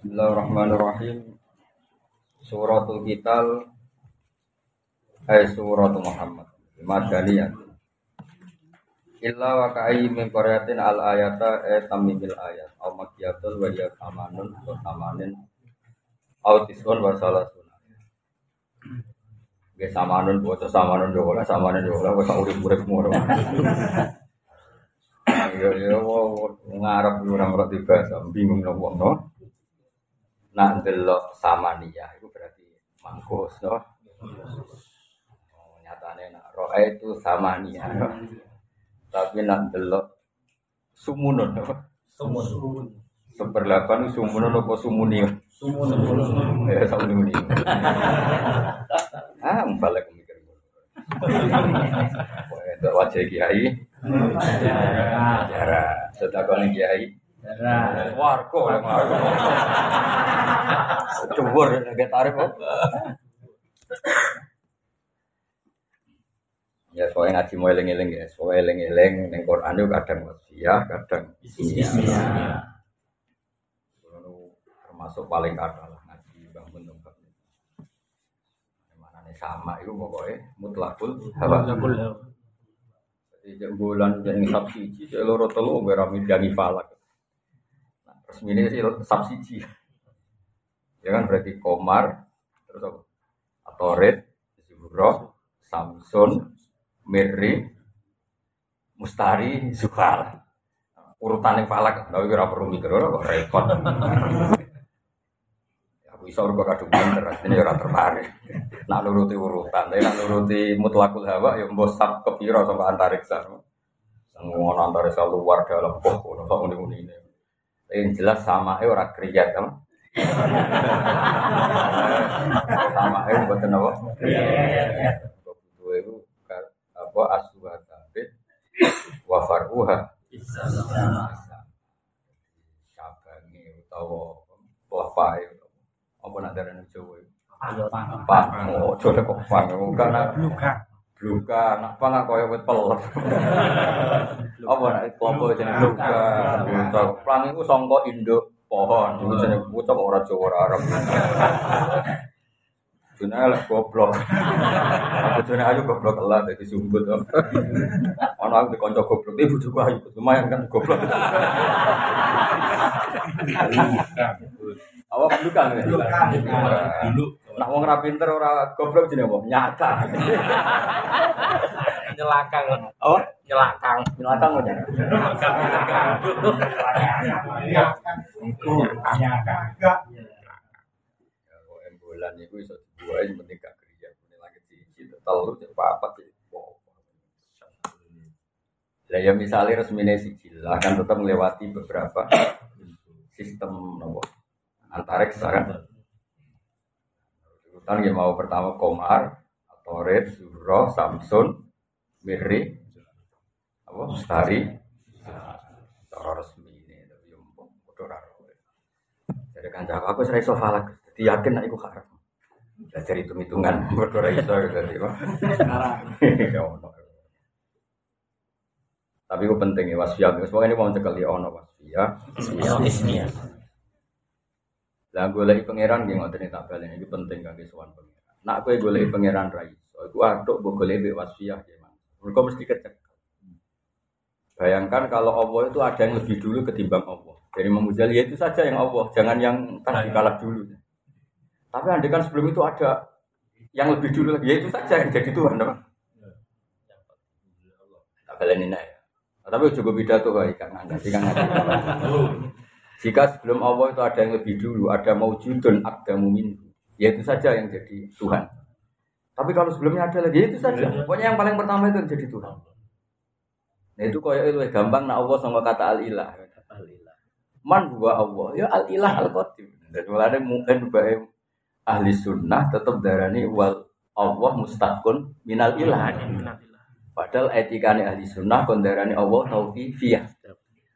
Bismillahirrahmanirrahim. Suratul Kital Hai Suratul Muhammad. Madaniyah Illa wa ka'i min qaryatin al ayata e tamimil ayat. Au makiyatul wa ya samanun wa samanin Au tisun wa salasun. Ge samanun bocah samanun dola samanun dola wis urip-urip moro Ya ya ngarep ora bingung nopo no nak delok samania itu berarti mangkus no oh, nyatane nak roa itu samania no? tapi nak delok sumunun no? Sumun. seperlapan sumunun apa sumuni Sumun. ya sumuni ah balik mikir Untuk wajah kiai, jarak. Sedekah kiai, Darah. warga yang. Cubur, agak tarif kok. Ya, soalnya ngaji mau eling-eling ya, soalnya eling-eling neng Quran itu kadang wasiah, kadang. Kulo termasuk paling kata lah ngaji bang bentuk Mana nih sama itu pokoknya mutlakul hawa. Jadi jam bulan jadi subsidi, jadi loro telu berami jangi falak. Nah, terus ini sih subsidi. Ya kan berarti komar, terus apa? Atorit, Zuhro, Samsun, Mirri, Mustari, Zuhal. Urutan yang falak, tapi kira perlu mikir kok. Ya, Aku iso urut kadung pinter, ini ora tertarik. Nak nuruti urutan, tapi nak nuruti mutlakul hawa ya mbok sak kepira sama antariksa. Ngono antariksa luar dalam kok kok ngene ini. Yang jelas sama eh ora kriyat kan. sama eh mboten apa? Dua itu apa aswa tabit wa faruha. Kabange utawa lapai apa nak darane Jawa? Itu? Pak, oh, coba kok pang, karena Luka. Luka, nak pang aku kaya wit pelem. Apa nak kelompok jeneng luka. Luka, pang iku sangka induk pohon, iku jeneng bocah kok ora Jawa ora Arab. Juna lah goblok. Aku juna ayu goblok lah dadi sumbut. Ono aku dikonco goblok, ibu juga ayu lumayan kan goblok. Awak luka nih. Dulu. Nak wong ra pinter ora goblok jenenge apa? Nyata. Nyelakang. Apa? Nyelakang. Nyelakang. Iku. Ya, kok embulan itu iso dibuat yang penting gak kerja. Ini lagi siji, telur, apa apa Lah ya misalnya resmine siji lah kan tetap melewati beberapa sistem nopo antariksa kan. Urutan ya mau pertama Komar, Atoret, Zuro, Samsun, Mirri, apa Mustari, cara resmi ini tapi yang bodoh raro. Jadi kan jawab aku serai sofa lagi, jadi yakin nak ikut haram. Belajar hitung hitungan bodoh raro iso jadi apa? Tapi itu penting ya wasfiyah. Semoga ini mau cekal ya ono wasfiyah. Ismiyah. Lah golek pangeran nggih ngoten tak balen iki penting kangge sowan pangeran. Nak kowe golek pangeran ra iso, iku aduk mbok golek mbek wasfiyah ya, Mas. Mergo mesti kecek. Bayangkan kalau Allah itu ada yang lebih dulu ketimbang Allah. Dari Imam Ghazali ya itu saja yang Allah, jangan yang tadi kalah dulu. Tapi andai kan sebelum itu ada yang lebih dulu lagi, ya itu saja yang jadi Tuhan, apa? Tak baleni nek ya. Tapi juga beda tuh kan nanti kan nanti. Jika sebelum Allah itu ada yang lebih dulu, ada maujudun abdamu minhu, ya itu saja yang jadi Tuhan. Tapi kalau sebelumnya ada lagi, ya itu saja. Pokoknya yang paling pertama itu yang jadi Tuhan. Nah itu kayak itu gampang nak Allah sama kata al-ilah. Man huwa Allah, ya al-ilah al-qadim. Dan mulanya mungkin bae ahli sunnah tetap darani wal Allah mustaqun minal ilah. Padahal etikane ahli sunnah kondarani Allah tauqifiyah.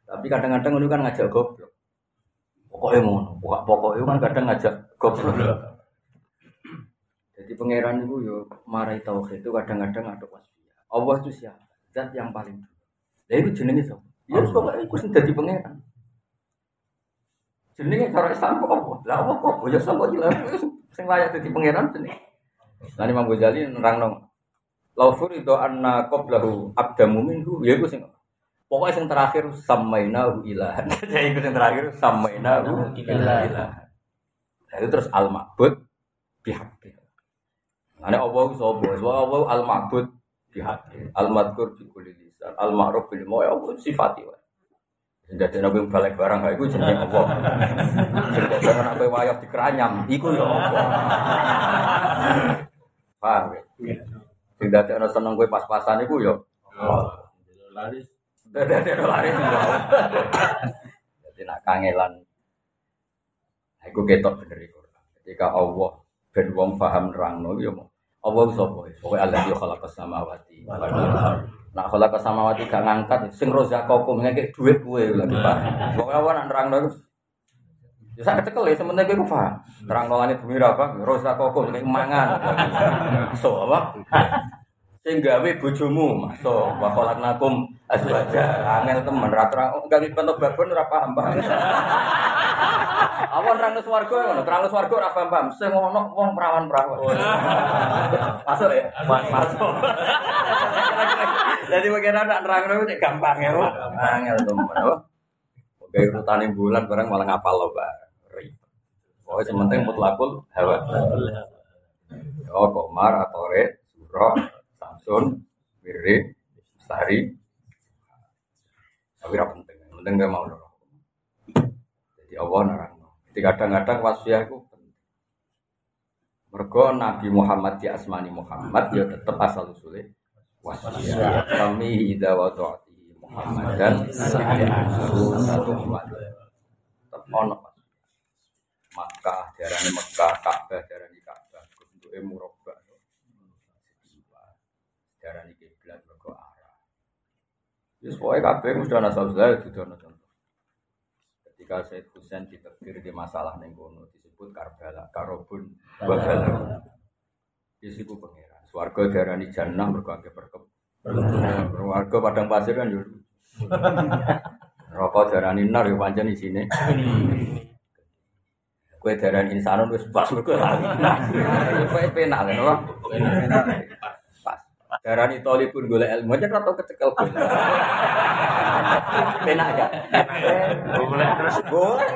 Tapi kadang-kadang itu kan ngajak goblok. Pokoknya ngono, pokok pokoknya kan kadang ngajak goblok. Jadi pangeran itu yo marai tauhid itu kadang-kadang ada wasfiyah. Allah itu siapa? Zat yang paling dulu. Itu jenenge sapa? Ya wis pokoke iku sing pangeran. Jenenge cara Islam kok apa? Lah apa kok sapa iki lha sing layak dadi pangeran jenenge. Lah Imam Ghazali nerangno Laufur itu anna qablahu abdamu minhu ya iku sing Pokoknya yang terakhir samainahu ilahan. Jadi itu yang terakhir samainahu ilahan. Nah, itu terus al ma'bud bihaqi. Ane Allah sapa? Wa Allah al ma'bud bihaqi. Al madkur bi kulli lisan. Al ma'ruf bil mau Allah sifati wae. Jadi nabi balik barang kayak itu jenenge Allah. Jadi barang apa wayah dikeranyam, iku ya Allah. Paham ya? Sing dadi ana seneng kowe pas-pasan iku ya. Laris. Dadi ana lari. Jadi nak kangelan. Nah, Iku ketok bener iku. Ketika Allah ben wong paham nerangno ya mau. Allah sapa? Pokoke Allah yo khalaqas samawati wal ardh. Nak khalaqas samawati gak ngangkat sing rozaqakum ngekek dhuwit kowe lagi paham. Pokoke nak nerangno iku Ya sak kecekel ya sementing kowe paham. Langit bumi apa? Rozaqakum nek mangan. So apa? Sing gawe bojomu, maso wa khalaqnakum azwaja. Angel temen ra terang gawe pentok babon ora paham paham. Awan terang swarga ngono, terang swarga ora paham paham. Sing ono wong perawan-perawan. Masuk ya? Masuk. Jadi bagaimana nak nerang itu gampang ya. Angel temen. Kayak urutane bulan barang malah ngapal lo, Pak. Ribet. Pokoknya sementing mutlakul hawa. Oh, Komar, Atore, Suro, Samsun, Wiri, Sari. Tapi ra penting, penting dia mau nurut. Jadi Allah narang. Jadi kadang-kadang wasiat itu. Mergo Nabi Muhammad di asmani Muhammad ya tetap asal usulnya wasiat. Kami ida wa Muhammad dan satu Muhammad. Tetap ono Makkah, darani Makkah, Ka'bah, darani Ka'bah, bentuke murabba. Darani kiblat mergo arah. Wis pokoke kabeh mesti ana saudara itu ana contoh. Ketika Said Husain ditekdir di masalah ning kono disebut Karbala, Karobun, Wabala. Isiku pangeran. Swarga darani jannah mergo akeh perkep. Warga padang pasir kan yo. Rokok darani nar yo pancen isine. Kue darani insanun wis pas mergo lali. Kue penak kan ora? Darani toli pun golek ilmu aja ora tau kecekel pun. Penak ya. Boleh terus. Boleh.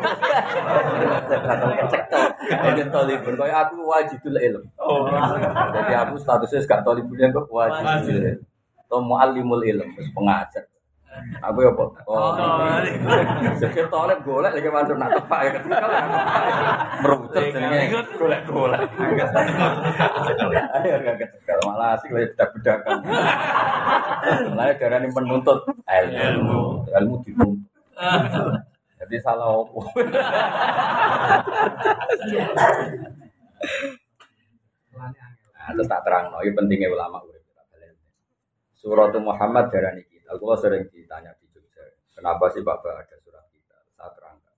Ora tau kecekel. Ini toli pun kaya aku wajibul ilm. Oh. Jadi aku statusnya gak toli pun yang wajibul ilm. Atau muallimul ilm, terus pengajar. Aku ya kok. Oh. Jadi tolek golek lagi masuk nak tepak ya merucut jenenge golek-golek. Ayo gak ketegal malah asik lagi bedak-bedakan. Mulai darah ini menuntut ilmu, ilmu dituntut. Jadi salah opo. Nah, tak terang, no. Ini pentingnya ulama urip. Surat Muhammad darani kita. Aku sering ditanya di Jogja, kenapa sih Bapak ada surat kita? Saya terangkan.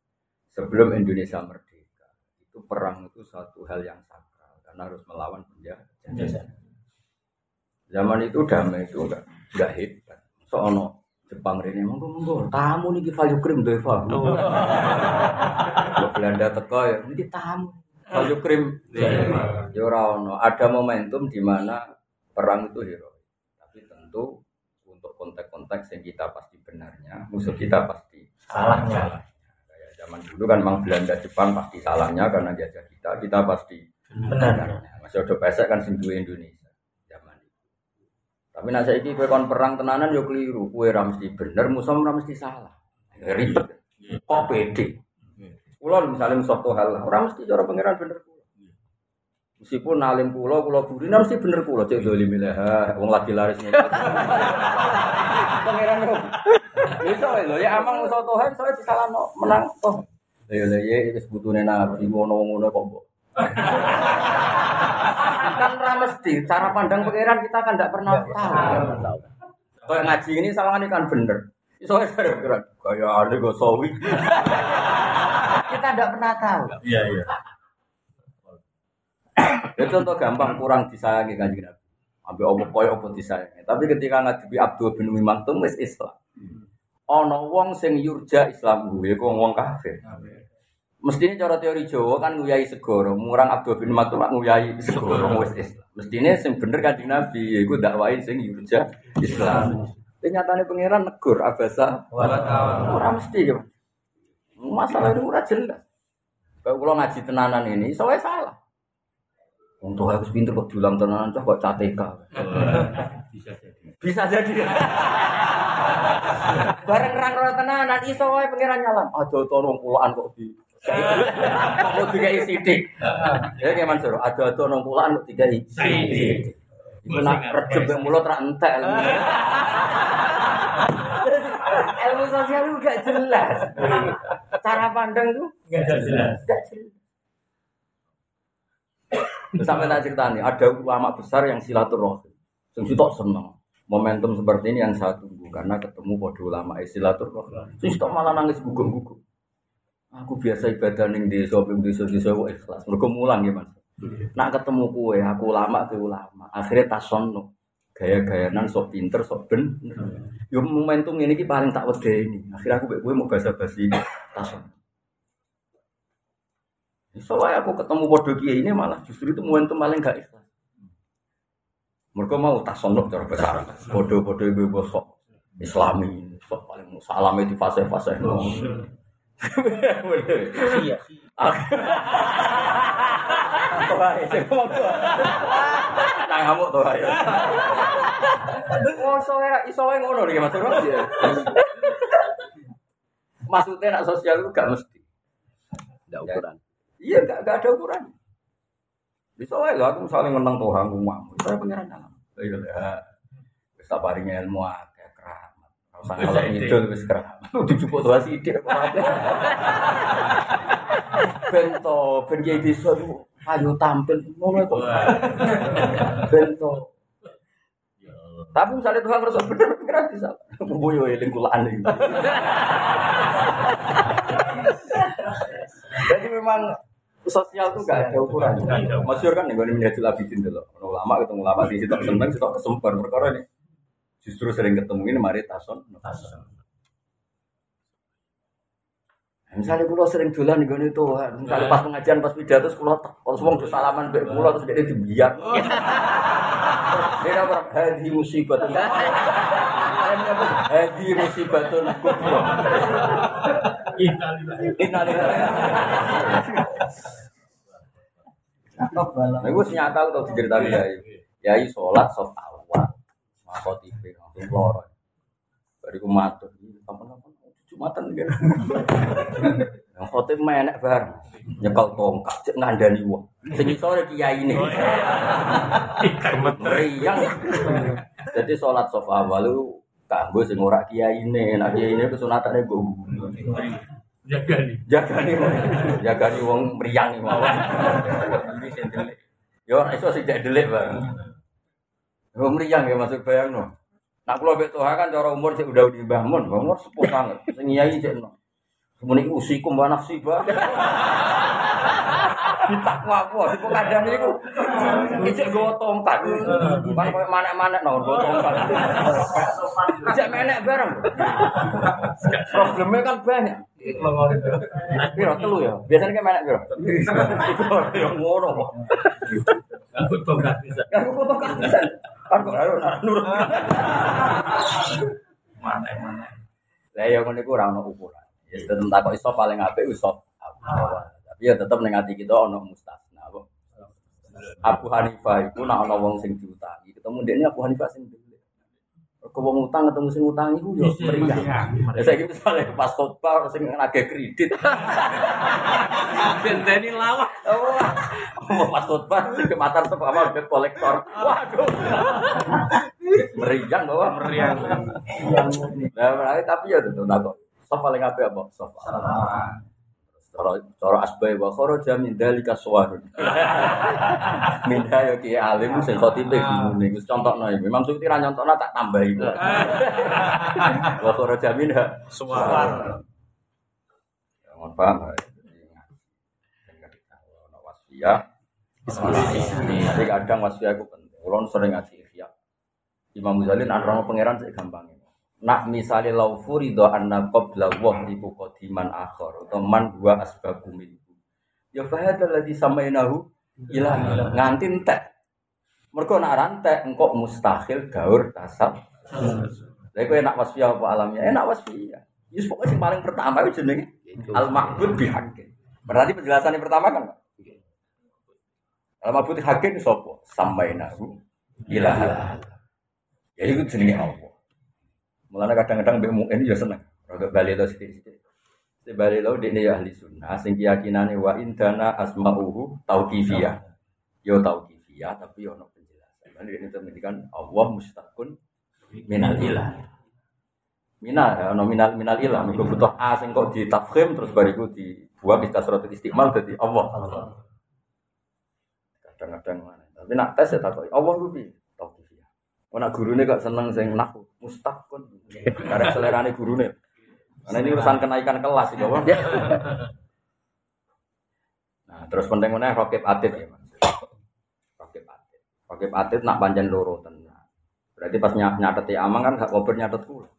Sebelum Indonesia merdeka, itu perang itu satu hal yang sakral karena harus melawan penjajah. Zaman itu damai itu enggak enggak hebat. Soalnya Jepang ini monggo monggo tamu nih value cream deva. Belanda teko ya ini tamu value cream. Ya ora ono. Ada momentum di mana perang itu hero. Tapi tentu konteks-konteks yang kita pasti benarnya, musuh kita pasti Salahnya. Kayak zaman dulu kan memang Belanda Jepang pasti salahnya karena jajah kita, kita pasti Benar. benarnya. Masih ada pesek kan sing duwe Indonesia zaman itu. Tapi nak saiki kowe kon perang tenanan yo keliru. Kowe ra mesti bener, musuh ora mesti salah. Ribet. Kok pede? Kulo misalnya musuh hal, ora mesti cara pangeran bener. Meskipun nalim kulo, kulo gurih, nah mesti bener kulo. Cek doli milih, wong lagi laris nih. Pangeran kok. Bisa lho ya amang musuh Tuhan, soalnya disalahno menang toh. Ya lha ya wis butune nabi ngono-ngono kok. mbok. kan ra mesti cara pandang pangeran kita kan tidak pernah tahu. Kayak ngaji ini sawangan kan bener. Ae dari pangeran. Kayak ada go sawi. kita tidak pernah tahu. Iya iya. Ya contoh gampang kurang disayangi kanjeng Nabi. Ambil omong koyo apa disayangi. Tapi ketika ngadepi Abdul bin Umi Maktum wis Islam. Ana wong sing yurja Islam gue kok wong kafir. Mestinya cara teori Jawa kan nguyai segoro, murang Abdul bin Maktum nguyai segoro wis Islam. Mestinya sing bener kanjeng Nabi iku dakwain sing yurja Islam. Tapi nyatane pangeran negur abasa ora mesti ya. Masalah itu ora jelas. Kula ngaji tenanan ini, soalnya salah. Untuk harus pinter kok diulang tenanan, kok cateka. Bisa jadi. Bisa jadi. Bareng rang ora tenanan iso wae pangeran nyalam. Aja tolong pulaan kok di kok dikai sithik. Ya kayak Mansur, ada nang pulaan kok dikai sithik. Iku nak rejeb yang mulut ra entek. Ilmu sosial itu gak jelas. Cara pandang itu Enggak jelas. gak jelas. Sampai tak cerita nih, ada ulama besar yang silaturahim. Sing sitok seneng. Momentum seperti ini yang saya tunggu karena ketemu pada ulama silaturahim. Sing sitok malah nangis gugup-gugup. Aku biasa ibadah ning desa, ping desa-desa kok ikhlas. Mergo mulang ya, Mas. Nak ketemu kue, aku ulama ke ulama. Akhirnya tasono. Gaya-gayanan sok pinter, sok ben. Yo momentum ini ki paling tak wedeni. Akhirnya aku mek kowe mau basa-basi tasono. Soalnya aku ketemu bodoh kiai ini malah justru itu momentum paling gak ikhlas. Mereka mau tasonok cara bahasa Arab. Bodoh-bodoh ibu bosok Islami, sok paling salam itu fase-fase. Iya. Tuh ae, sing ngomong tuh. Ngamuk tuh ae. Oh, soalnya iso wae ngono nih Mas Bro. Maksudnya nak sosial itu gak mesti. Tidak ukuran. Iya, gak, gak ada ukuran. Bisa wae lho, aku misalnya ngenang Tuhan rumah, saya pengiran dalam. Iya lah. Bisa paring ilmu akeh keramat. Usah kalau ngidul wis keramat. Lu dijupuk Tuhan sithik kok. Bento, ben kiai desa itu ayo tampil ngono kok. Bento. Tapi misalnya Tuhan merasa bener, pikiran bisa. Boyo eling kulaan. Jadi memang sosial tuh gak ada ukuran. Gak ada. Masyur kan nih gue minhajul abidin dulu. Ulama ketemu ulama di situ seneng, situ kesembar perkara nih. Justru sering ketemu ini mari tason. Misalnya kulo sering dolan nih gue itu, misalnya pas pengajian pas pidato terus kulo kalau semua udah salaman be kulo terus dia dibiar. Dia apa? Hadi musibah. Hadi musibah tuh Innalillahi. Nah, gue nyata aku tau diceritain ya. Yai sholat soft awal, mako tipe langsung loro. Bariku matur, kapan-kapan cucu matan gitu. Yang khotib menek bareng, nyekel tongkat, cek ngandani wong. Sing sore kiai ini. Meriang. Jadi sholat soft awal lu kanggo sing ora kiai ini, nak kiai ini kesunatane gue. Jaga nih. jaga nih jaga nih wong meriang nih mau yo iso sih jadi delik bang. Wong meriang ya masuk bayang no. Nak kalau beto kan cara umur sih udah di bangun umur sepuh banget. Sing nyai cek no. Kemudian usikum wa nafsi ba ditakwa apa sih kok kadang itu ijek gue tongkat. Bukan kayak manek-manek no gue tongkat. Ijek menek bareng. Problemnya kan banyak Piro telu ya. Biasanya kayak piro? Itu yang ngono kok. Nggak bisa. Kan kok kok kan. Kan kok harus nurut. Mana mana. Lah ya ngono iku ora ono ukuran. Ya tetep tak kok iso paling apik iso. Tapi ya tetep ning ati kita ono mustasna kok. Abu Hanifah iku nak ono wong sing diutangi, ketemu dekne Abu Hanifah sing Kau wong utang ketemu sing utang iku yo meriah. Ya saiki misale pas khotbah sing nagih kredit. Benteni lawak. Oh, mau pas khotbah sing kematar tuh sama debt kolektor. Waduh. Meriang bahwa Meriang. Berarti tapi ya tentu tak kok. Sof paling apa apa? Sof. Cara cara asbai wa kharaja min dalika suwarun. Minha ya ki alim sing khotibe bingung niku contohno iki. Memang Suyuti ra nyontokno tak tambahi. Wa kharaja minha. Ya, mohon paham. Ono wasfiyah. Tapi kadang wasfiyah itu penting. Kulon sering ngaji ihya. Imam Ghazali nak rono pangeran sik gampang. Nak misalnya lau furido anna qabla wahdi qadiman akhar atau man dua asbabu minhu ya fahadha alladhi samainahu ilah nganti entek. Mergo nak rantek engkau mustahil gaur tasab lha kowe enak wasfiyah apa alamnya enak wasfiyah. Yus pokoknya yang paling pertama itu jenenge al ma'bud bihaqqin. Berarti penjelasan yang pertama kan? Al ma'bud bihaqqin sapa? Samainahu ilah ya itu jenenge Allah Mulane kadang-kadang mbek mukmin ya seneng. Rada bali lo sithik-sithik. Si bali lo dene ya ahli sunnah sing keyakinane wa indana asma'uhu tauqifiyah. Yo tauqifiyah tapi yo ono penjelasan. Lan ini mendikan Allah mustaqun minal ilah. Minal, ya, ono minal ilah. Mergo butuh a sing kok ditafkhim terus bariku dibuat kita surat istiqmal dadi Allah. Kadang-kadang mana. Tapi nak tes ya takoki Allah ku Tauqifiyah. Ono gurune kok seneng sing nahwu mustaqun. Karena selerane gurune. Karena ini urusan kenaikan kelas ya, Bang. Nah, terus penting meneh rokib atid ya, Mas. Rokib atid. Rokib atid nak panjen loro tenan. Berarti pas nyat nyateti amang kan gak kober nyatet kula.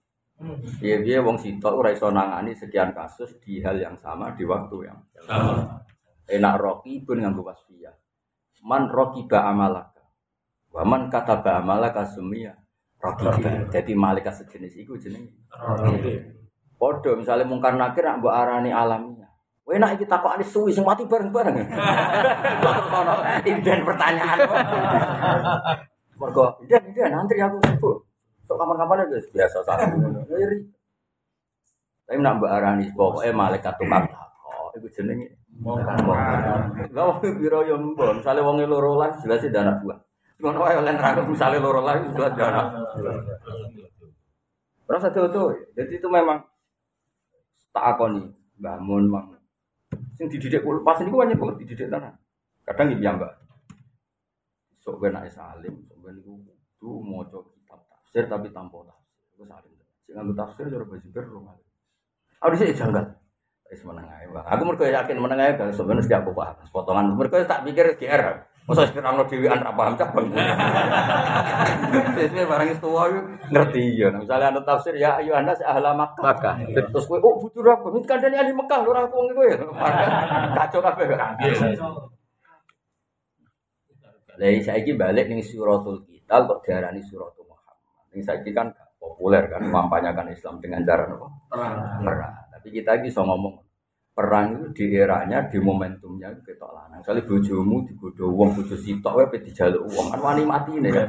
Iya dia wong sitok ora iso nangani sekian kasus di hal yang sama di waktu yang sama. Enak rokibun nganggo wasfiyah. Man rokiba amalaka. Waman kataba amalaka sumia Rokiba. Jadi malaikat sejenis itu jenenge. Podo misalnya mungkar nakir nak mbok arani alamiah. Wah nak iki takokane suwi sing mati bareng-bareng. Terus ono inden pertanyaan. Mergo, inden inden antri aku sibuk. Sok kapan-kapan aja biasa satu. Tapi nak mbok arani pokoke malaikat tukang takok iku jenenge. Lah wong biro yo mbok, misale wong loro lah jelas anak buah. Ngono wae oleh nerangno misale loro jelas anak. Terus ada itu, jadi itu memang tak akoni bangun mang. Sing dididik pas niku banyak kula dididik tenan. Kadang iki mbak. Sok ben nek salim, sok ben niku kudu maca kitab tafsir tapi tanpa tafsir. Iku salim. Sing nganggo tafsir cara basi berung. Aku dhisik janggal. Wis meneng. Aku mergo yakin meneng ae gak sebenarnya setiap aku paham. Potongan mergo tak pikir GR. Masa sekiranya dhewean ra paham cabang. Sesuai barang itu wae ngerti ya. Misalnya anda tafsir ya ayo anda ahla Makkah. Makkah. Terus kowe oh butuh aku. Ini kandani ahli Mekah lho ora wong kowe. Kacau kabeh. Lah saiki balik ning suratul Qital kok diarani suratul Muhammad. Ning saiki kan gak populer kan memampanyakan Islam dengan cara apa? Perang. Tapi kita iki iso ngomong perang itu di eranya, di momentumnya ketok lanang. Misalnya bojomu digodo wong bojo sitok wae dijaluk wong kan wani mati nih kan.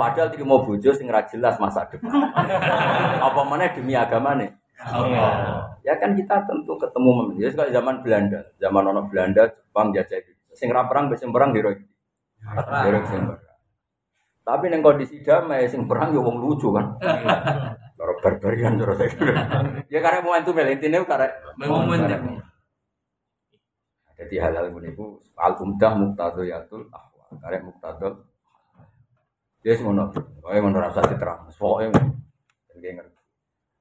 Padahal iki mau bojo sing ra jelas masa depan. Apa mana demi agama nih? Ya kan kita tentu ketemu momen. Ya sekali zaman Belanda, zaman ono Belanda, Jepang jajah itu. Sing ra perang wis perang hero. Hero sing perang. Tapi neng kondisi damai sing perang ya wong lucu kan. Barbarian saya. Ya karena momentum ya intinya karena Momentum. Jadi hal-hal ini ku al umdah muktadhiyatul ahwa. Karek muktadul. Dia ngono. Pokoke ngono rasa diterang. Pokoke dia ngerti.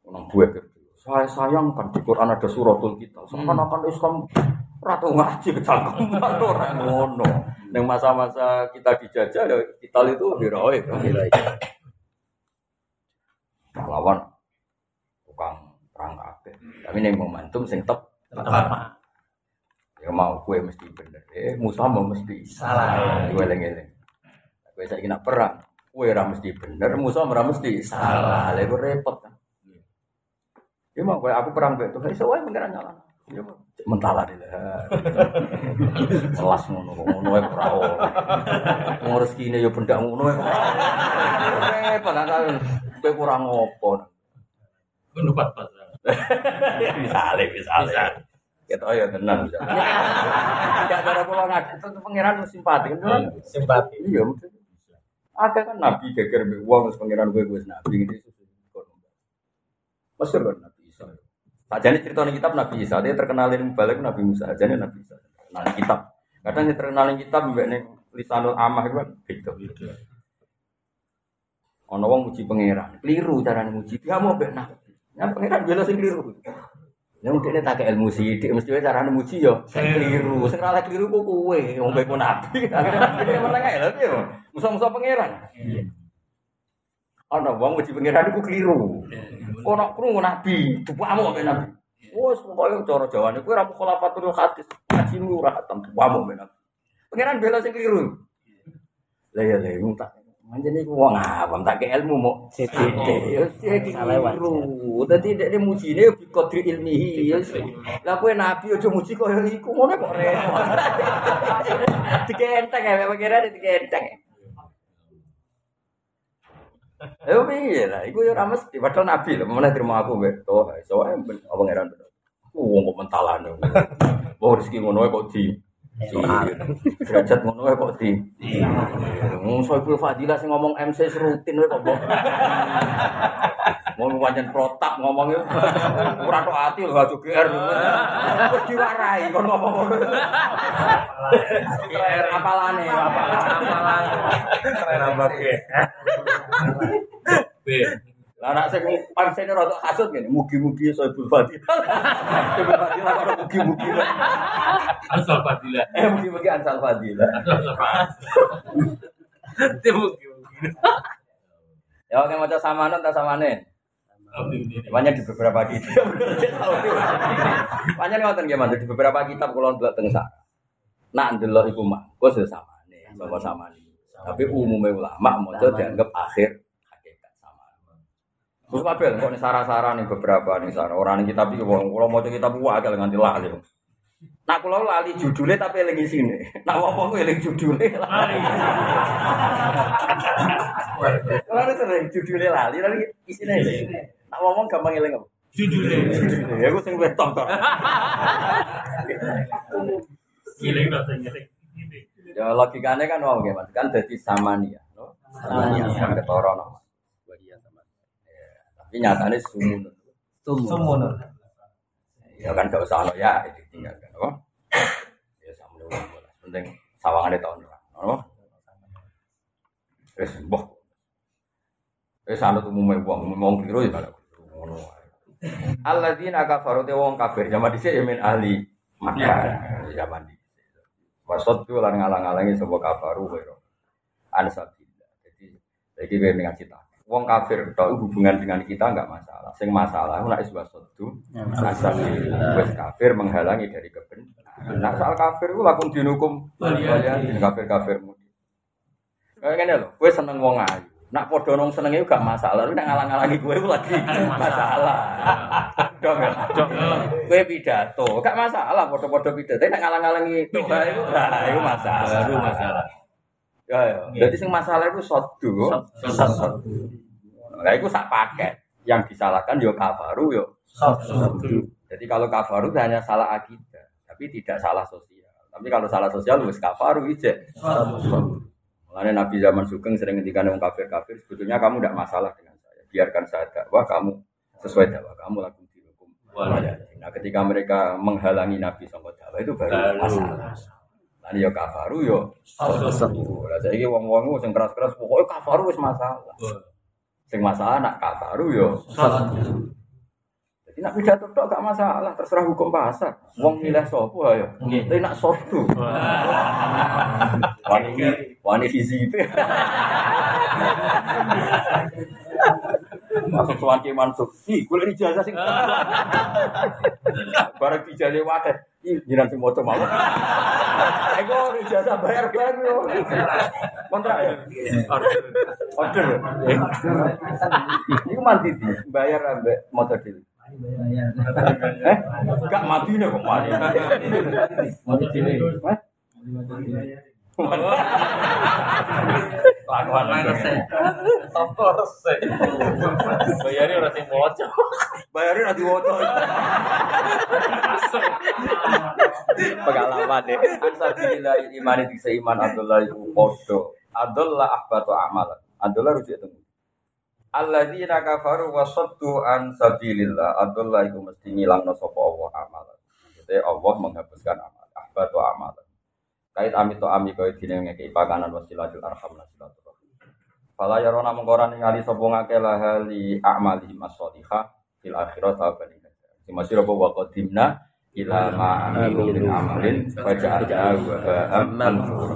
Ngono buat gitu. Saya sayangkan di Quran ada suratul kita. Seakan-akan Islam ratu ngaji kecangkeman orang ngono. Neng masa-masa kita dijajah ya kita itu heroik. Lawan tukang perang kabeh. Tapi neng momentum sing tep Ya mau kue mesti bener. Eh, musuh mau mesti Salah. Gue eleng-eleng. Kue saya kena perang. Kue ora mesti bener, musuh ora mesti salah. Lah iku repot kan. Ya mau kue aku perang kue tuh. Iso wae pengiran nyala. Ya mentala deh lah. Kelas ngono ngono wae ora oleh. Wong rezekine ya bendak ngono wae. Repot kan. Kue kurang ngopo. Kudu pas-pas. Misale, misale. Kita ya tenang bisa. Tidak cara pulau ngaji itu pangeran simpati kan? Simpati. Iya mungkin. Ada kan nabi geger wong terus pangeran gue gue nabi gitu. Masyur kan Nabi Isa. Sajane cerita ning kitab Nabi Isa, dia terkenalin balik Nabi Musa, ajane Nabi Isa. Nah, kitab. Kadang yang terkenalin kitab mbek ning lisanul amah itu kan gitu. Ono wong muji pangeran, keliru carane muji. Dia mau mbek nabi. Ya pangeran bela sing keliru. Ya mungkin ini tak ilmu sih, dia mesti carane muji yo. Sing keliru, sing ora keliru ku kowe, wong mbek nabi. Akhirnya nabi meneng ae lho piye. Musa-musa pangeran. Ana wong wedi pangeran iku keliru. Ono krungu nabi, dupamu mbek nabi. Wes pokoke cara Jawane kowe ora khulafatul hadis. Hajimu ora hatam dupamu mbek nabi. Pangeran bela sing keliru. Lah ya lah tak Iku wong awam tak ke ilmu mau sithik keliru. Dadi dek mujine bi qadri ilmihi. Ya Lah kowe nabi aja muji koyo iku ngono kok repot. Dikenteng ya pangeran dikenteng. Ya piye lah, iku ya ora mesti padahal nabi lho, mana terima aku mbek to, iso ae ben apa pangeran. Wong kok mentalan. Wong rezeki ngono kok di derajat ngono ae kok di. Wong Soiful Fadilah sing ngomong MC rutin wae kok. Mau pancen protap ngomongnya ora tok ati lho gak GR. Wis diwarai kon ngomong ngono. GR apalane apalane. Nambah ke. B. Lah anak sing pansene rada kasut ngene, mugi-mugi Soiful Fadilah. Soiful Fadilah kok mugi-mugi. Ansal Fadilah. Eh mugi-mugi Ansal Fadilah. Ansal Fadilah. Mungkin. Ya oke maca samanen ta samanen. Banyak di beberapa kitab. Banyak ngoten nggih Mas, di beberapa kitab kula ndelok teng sak. Nak ndelok iku mah, kok samane, sama samane. Tapi umumnya ulama maca dianggap akhir sama. Terus kabeh kok sara-sara nih beberapa nih sara. Orang nih kitab iki wong kula maca kitab wae nganti lali. Nak kula lali judulnya tapi eling sini. Nak ngomong eling judulnya lali. Kalau ada sering judulnya lali, tapi isinya eling. Nak ngomong gampang eling apa? Jujur Ya aku sing wetok kok. Giling rasa giling. Ya logikanya kan wong. Kan dadi samania? Samania kan ketara. Tapi nyatane sumun. Sumun. Ya kan gak usah ono ya ditinggalkan, apa? Ya samune wong bolas. Penting sawangane tahun ora, apa? Wis mbah. Wis anut umume wong, wong keliru ya wae. Alladzina kafaru te wong kafir zaman dhisik ya min ahli Makkah zaman dhisik. Wasoddu lan ngalang-alangi sapa kafaru wero. Ansabillah. Jadi iki kowe cita. Wong kafir tok hubungan dengan kita enggak masalah. Sing masalah nek wis wasoddu ansabillah. Wis kafir menghalangi dari kebenaran. Nah, soal kafir ku lakum dinukum kalian kafir-kafirmu. Kayak ngene lho, kowe seneng wong ayu. Nak padha nang senenge gak masalah, tapi nak ngalang-alangi kowe ku lagi masalah. Dong ya. Kowe pidato, gak masalah padha-padha pidato, tapi nak ngalang-alangi itu iku nah iku masalah. Baru masalah. Ya ya. Jadi sing masalah itu sodu. Lah iku sak paket. Yang disalahkan yo kafaru yo. Jadi kalau kafaru hanya salah akidah, tapi tidak salah sosial. Tapi kalau salah sosial wis kafaru ijek. Mulanya Nabi zaman Sugeng sering ngendikan orang kafir-kafir, sebetulnya kamu tidak masalah dengan saya. Biarkan saya dakwah, kamu sesuai dakwah kamu lakukan di hukum. Nah, ketika mereka menghalangi Nabi sama dakwah itu Baru. masalah. Nah, ya kafaru yo. Lah saiki wong-wong sing keras-keras pokoknya kafaru wis masalah. Sing masalah nak kafaru yo. Jadi nak pidato tok gak masalah, terserah hukum pasar. Wong milih sapa ayo. Tapi nak sodu. Wani wani hizib. Masuk sowan ki mansuk. Ih, golek ijazah sing. Bareng dijale wae. Jiran sing maca mawon. Aku ijazah bayar kan yo. Kontrak ya. Order. Iku mati di bayar ambek motor dhewe. Eh? Gak mati nih kok mati. Mati dhewe. Lakuan Tanpa resep. Bayarnya orang sing bocor. Bayarin nanti woto. Pengalaman deh. Ansabilillah iman itu seiman Abdullah itu podo. Abdullah ahbatu amalan. Abdullah rujuk itu. Alladzina kafaru wa saddu an sabilillah. Abdullah itu mesti ngilangno sapa Allah amalan. Jadi Allah menghapuskan amal. Ahbatu amalan. Kait amit to ami kaya dene ngekei pakanan wasilatul arham lan silaturahim. Fala yarona mengkoran ningali sapa ngake lahali a'malihim as-shalihah fil akhirat sahabat Si masih apa wa qadimna ila ma amilu min amalin faja'alna wa mansura.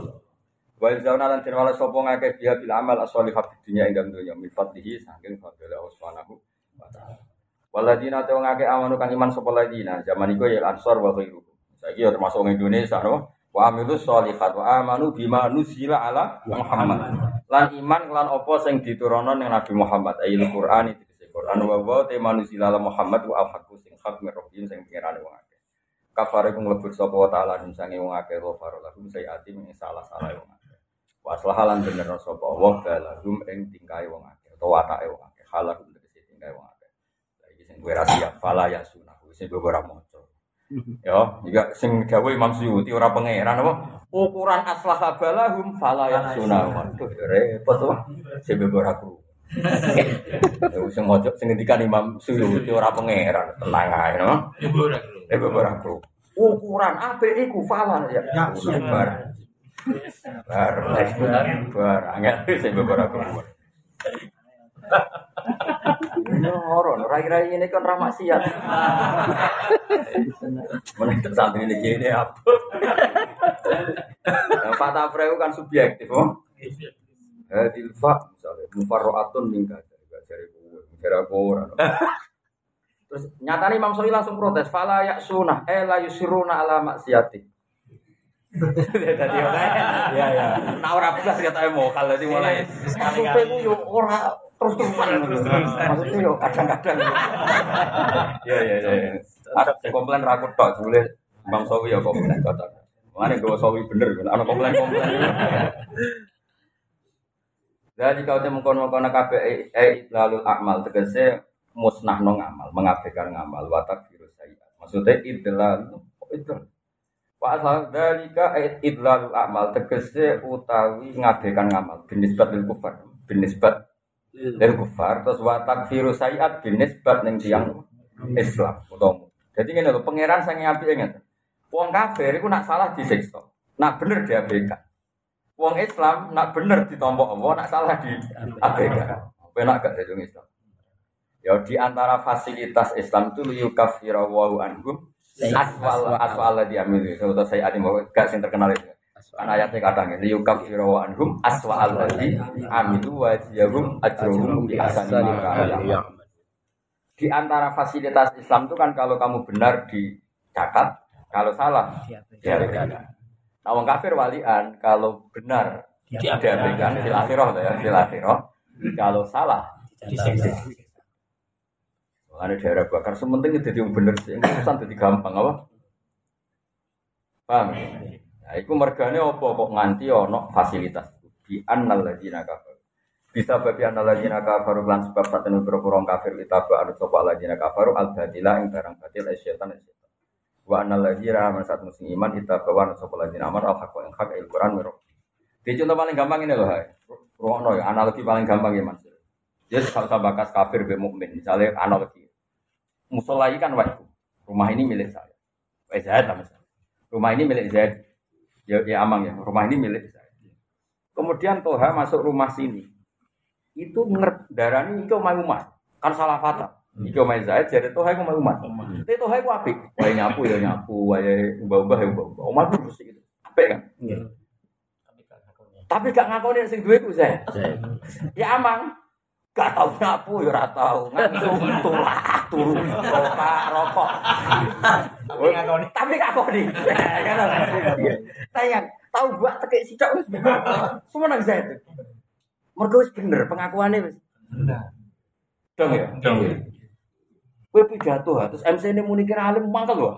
Wa zauna lan den wala sapa ngake dia bil amal as-shalihah fid dunya ing dunya min fadlihi saking fadlil Allah subhanahu wa taala. Waladina te ngake amanu kang iman sapa ladina zaman iku ya ansor wa khairu. Saiki ya termasuk Indonesia no. Wa amilus sholihat wa amanu bima nuzila ala Muhammad. Lan iman lan apa sing diturunno ning Nabi Muhammad ayil Qur'an iki Quran wa wa te manuzila ala Muhammad wa al-haqqu sing hak min rabbihim sing pengerane wong akeh. Kafare ku mlebur sapa wa taala sange wong akeh ghafar lahum sayiati ing salah-salah wong akeh. Waslah lan bener sapa wa balahum ing tingkae wong akeh utawa watake wong akeh halahum tegese tingkae wong akeh. Iki sing kowe ra siap fala ya sunah ora maca. Ya, juga sing gawe Imam Suyuti ora pangeran apa ukuran aslah balahum fala ya sunah. Waduh repot to. Sing kowe ora kru. Ya sing maca sing ngendikan Imam Suyuti ora pangeran tenang ae no. Ibu ora Eh ora kru. Ukuran apik iku fala ya. Bar. Bar. Bar. Angel sing ora kru. Ini orang, rai-rai ini kan ramah siat. Mana kita santri ini gini apa? Yang Fatah Freu kan subjektif, oh. Eh, tilfa, misalnya, mufarroatun mingga dari gue, dari aku orang. Terus nyatanya Imam Syafi'i langsung protes, fala ya sunah, eh la yusiruna ala maksiati. Jadi ya ya. Nah ora belas kata emo kalau dimulai. Maksudnya ku yo ora terus terusan. Maksudnya yo kadang-kadang. Ya ya ya. Ada komplain rakut tok boleh Bang Sawi ya komplain kata. Mana gue Sawi bener kan? Ada komplain komplain. Jadi kau temu kono kono kabe eh lalu amal tegese musnah nong amal mengabaikan ngamal watak virus saya. Maksudnya idlal itu Wa asal dalika idlalul amal tegese utawi ngadekan ngamal binisbat lil kufar binisbat lil kufar terus wa takfiru sayiat binisbat ning tiyang Islam utawa jadi ngene lho pangeran sing apik inget wong kafir iku nak salah disiksa nak bener diabaikan. Wong Islam nak bener ditompok Allah nak salah diabaikan. Penak gak jadi Islam? Ya di antara fasilitas Islam itu liyukafira wa anhum aswal aswal. di amil itu saya adi mau gak sing terkenal itu ayatnya kadang ini yukaf anhum aswa alladhi amilu wajiyahum ajruhum bi ahsani ma di antara fasilitas Islam itu kan kalau kamu benar dicatat kalau salah diabaikan. Nah wong kafir walian kalau benar diabaikan fil akhirah ya fil akhirah kalau salah disiksa ada daerah bakar, sementing jadi yang bener sih, yang urusan jadi gampang apa? Paham? Nah, itu mergane apa kok nganti ono fasilitas di annal kafir. Bisa bagi annal kafir lan sebab satu beberapa orang kafir kita anu sapa ladina kafir al badila ing barang batil setan setan. Wa annal ladina aman satu musim iman kita bawa anu sapa ladina amar al haq ing hak il Quran mirok. Di contoh paling gampang ini loh, hai. Ruang ya, analogi paling gampang ya mas. Jadi kalau bakas kafir be mukmin, misalnya analogi musola ini kan wahku. Rumah ini milik saya. Eh Zaid lah misalnya. Rumah ini milik Zaid. Ya, ya amang ya. Rumah ini milik saya. Kemudian Toha masuk rumah sini. Itu ini itu omah umat. Kan salah fata. Iki omah Zaid jadi Toha itu omah umat. Tapi Toha itu apik. Wae nyapu ya nyapu, wae ubah-ubah ya ubah-ubah. Omah itu bersih gitu. Apik kan? Tapi gak ngakoni sing duwe ku Zaid. Ya amang. Gak tau nyapu ya ora tau. Langsung tulah turu rokok rokok. Tapi gak koni. Kan Tayang tahu buat tekek sitok. Semua nang saya itu. Mergo wis bener pengakuannya wis. Bener. Dong ya? Dong. Kowe pidato ha, terus MC ini muni kira alim mangkel lho.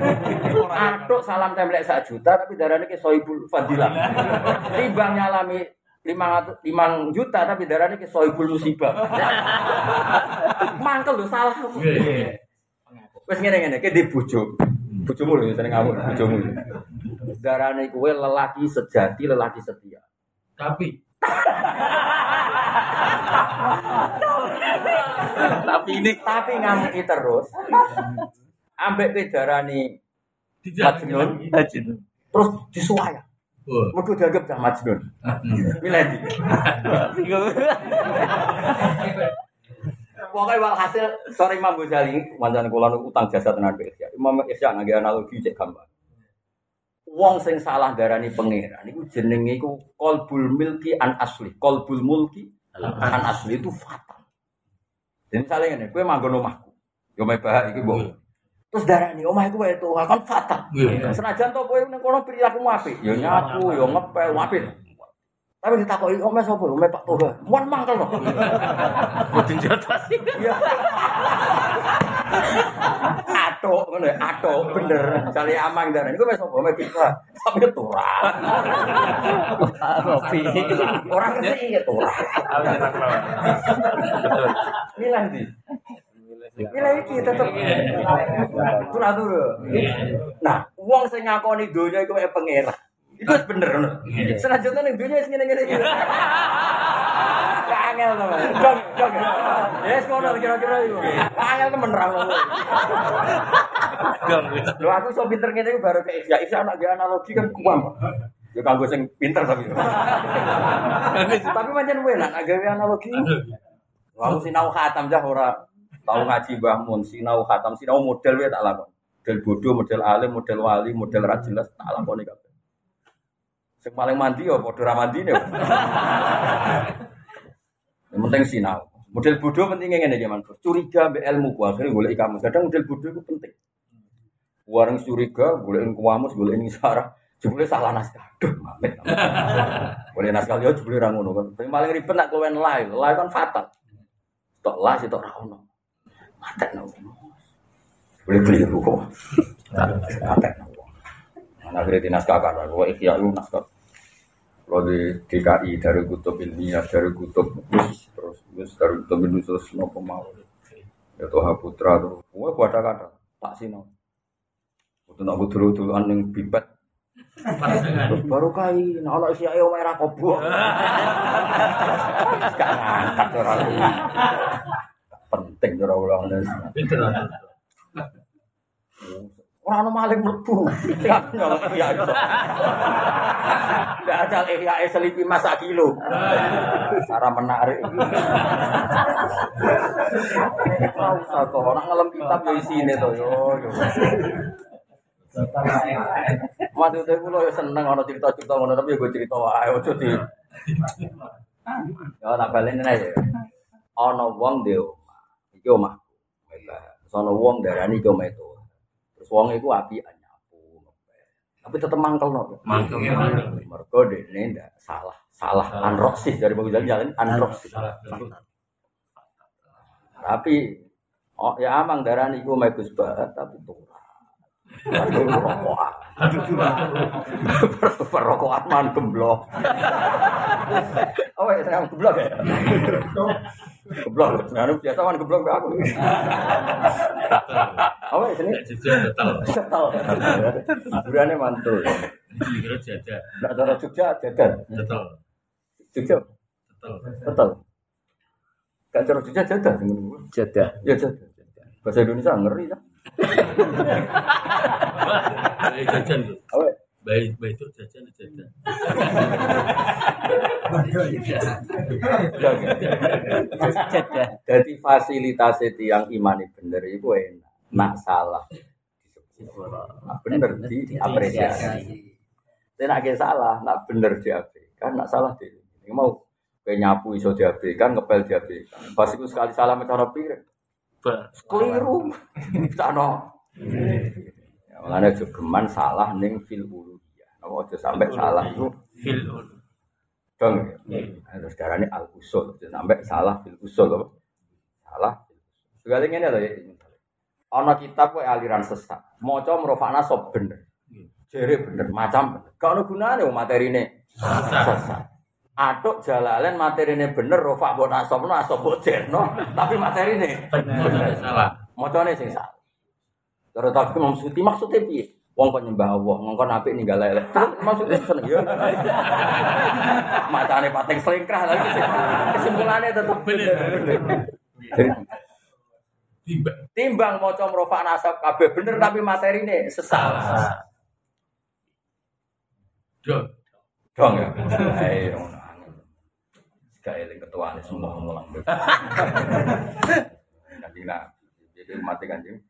Atuk salam templek sak juta tapi darane ke soibul fadilah. Timbang nyalami lima lima juta tapi darahnya ke soibul musibah. Mangkel lu salah. Wes ngene ngene ke di bujuk. Bujumu lho sering ngamuk bujumu. Darahnya kue lelaki sejati, lelaki setia. Tapi tapi ini tapi ngamuki terus. Ambek ke darani Majnun, terus disuaya. Mergo dianggap dah Majnun. Miladi. Pokoknya walhasil sore Imam Ghazali manjan kula utang jasa tenan Isya. Imam Isya ngangge analogi cek gambar. wong sing salah darani pangeran iku jenenge iku qalbul milki an asli. Qalbul mulki an asli itu fatal. Jadi misalnya ngene, kowe manggon omahku. Yo mebah iki mbok. Terus darani omah iku wae tuh kan fatal. Iya. Senajan to kowe ning kono perilakumu apik, yo nyapu, yo ngepel, apik. Tapi ditakoki omah sapa? Omah Pak Toha. Muan mangkel to. Kudu jotos. Iya. Atok ngono ya, atok bener. Misale amang darani iku wis sapa? Omah kita. Tapi ora. Robi. Orang ngerti ya ora. Betul. Milih ndi? Milih iki tetep. Ora dulu. Nah, wong sing ngakoni donya iku wae wis bener ngono. Senajan ning donya wis ngene-ngene iki. Angel to, Mas. Dong, dong. Ya wis ngono kira-kira iku. Angel temen ra ngono. Gong wis. Lho aku iso pinter ngene iku baru ke Isya. Isya anak dia analogi kan kuam. Ya kanggo sing pinter tapi. tapi pancen enak gawe analogi. Aku sinau khatam jah ora tau ngaji Mbah Mun, sinau khatam, sinau model wae tak lakon. Model bodoh, model alim, model wali, model ra jelas tak lakoni kabeh. Sing paling mandi ya padha ra mandine. Yang penting sinau. Model bodoh pentingnya ngene iki Mansur. Curiga mbek ilmu ku akhirnya golek kamus. Kadang model bodoh itu penting. Warang curiga, golek kamus, golek sarah. Jebule salah naskah. Duh, mamit. Boleh naskah liya jebule ra ngono kan. Sing paling ribet nak kowen live. Live kan fatal. Tok lah sitok ra ono. Matekno. Boleh keliru kok. Matekno. Nah, akhirnya di naskah kan, gue ikhya itu naskah. Kalau di DKI dari kutub ilmiah, dari kutub terus terus dari kutub itu terus nopo mau. Ya Toha Putra tuh, gue gua ada kata tak sino. Untuk nak dulu dulu aning bibet. Terus baru kai, nah anak si ayo merah kobo. Gak ngangkat orang itu. Penting cara ulang Pinter. Orang ono maling mlebu. Siap nyolong iya iso. Enggak ada ihya selipi masa kilo. Cara menarik. Ora usah to, ora ngelem kitab yo isine to yo. Maksudnya kula yo seneng ana cerita-cerita ngono tapi gue cerita wae ojo di. Ya tak baleni ae. Ana wong dhe omah. Iki omahku. Sono wong darani iki omah itu. Wong iku apian nyapu. Tapi tetep mangkel no. Mangkel. Mergo dene ndak salah. Salah anroksih dari Bang Jalan jalan anroksih. Tapi oh ya amang darani iku omah Gus Bahat tapi ora. Aduh rokokan. Perrokokan man gemblok. Oh ya saya gemblok ya. Geblok. Nah, biasa geblok ke aku. Oh sini Juga total. Hiburannya mantul. Kira jaja. Nggak cara Jogja jajan. Total. Jogja Total. cetal. Gak cara Jogja jajan. Jeda. Ya jajan. Bahasa Indonesia ngeri ya. Baik jajan tuh. Baik baik itu jajan jajan. Jadi fasilitas tiang iman bener itu enak. Nak salah. Nak bener diapresiasi. Tapi nak salah, nak bener diabaikan, nak salah di. Ini mau kayak nyapu iso diabaikan, ngepel diabaikan. Pas itu sekali salah mencana piring. Keliru. Cano. Ya, makanya jogeman salah ning fil uluhiyah. Nama aja sampai salah itu Fil. dong. ya. Terus darahnya al usul. Sampai salah fil usul. Salah. Segala ini ada ya. Ana kitab kok aliran sesat. Maca merofakna sop bener. Jere bener, macam bener. Gak ono gunane wong materine sesat. Atuk jalalen materine bener, rofak mbok nasabno, asop mbok jerno, tapi materine Benar. Salah. Macane sing salah. Cara tak Imam Suti maksudnya piye? Wong kok nyembah Allah, ngongkon apik ninggal elek. Maksudnya seneng ya. Macane pating selingkrah lagi kesimpulannya tetep Bener. Tiba. timbang maca merofak nasab kabeh bener tapi materine sesat. Dong. Dong ya. Ayo. Gak eling ketuane semua ngulang. Kanjeng Nabi. Jadi mati kanjeng.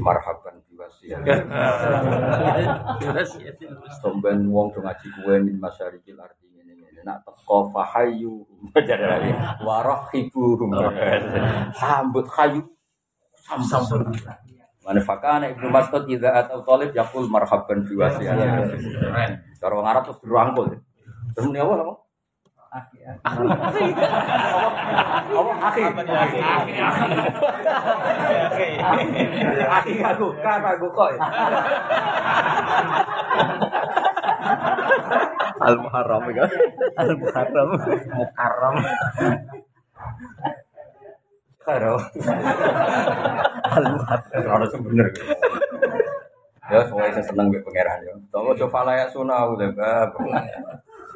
Marhaban biwasiat. Wasiatil Somben wong do ngaji kuwe min masyarikil ardi ngene ngene. Nak teko fahayu jare lagi. Warahibuhum. Sambut hayu. Sambut. Mane fakana Ibnu Mas'ud idza atau talib yaqul marhaban biwasiat. Keren. Cara wong Arab terus dirangkul. Terus muni apa nama? Apa? Akhi. Akhi aku, kan aku kok. Al Muharram ya. Al Muharram. Mukarram. Karo. Al Muharram. Ora bener. Ya, soalnya saya seneng mbek pangeran ya. Tunggu coba layak sunah udah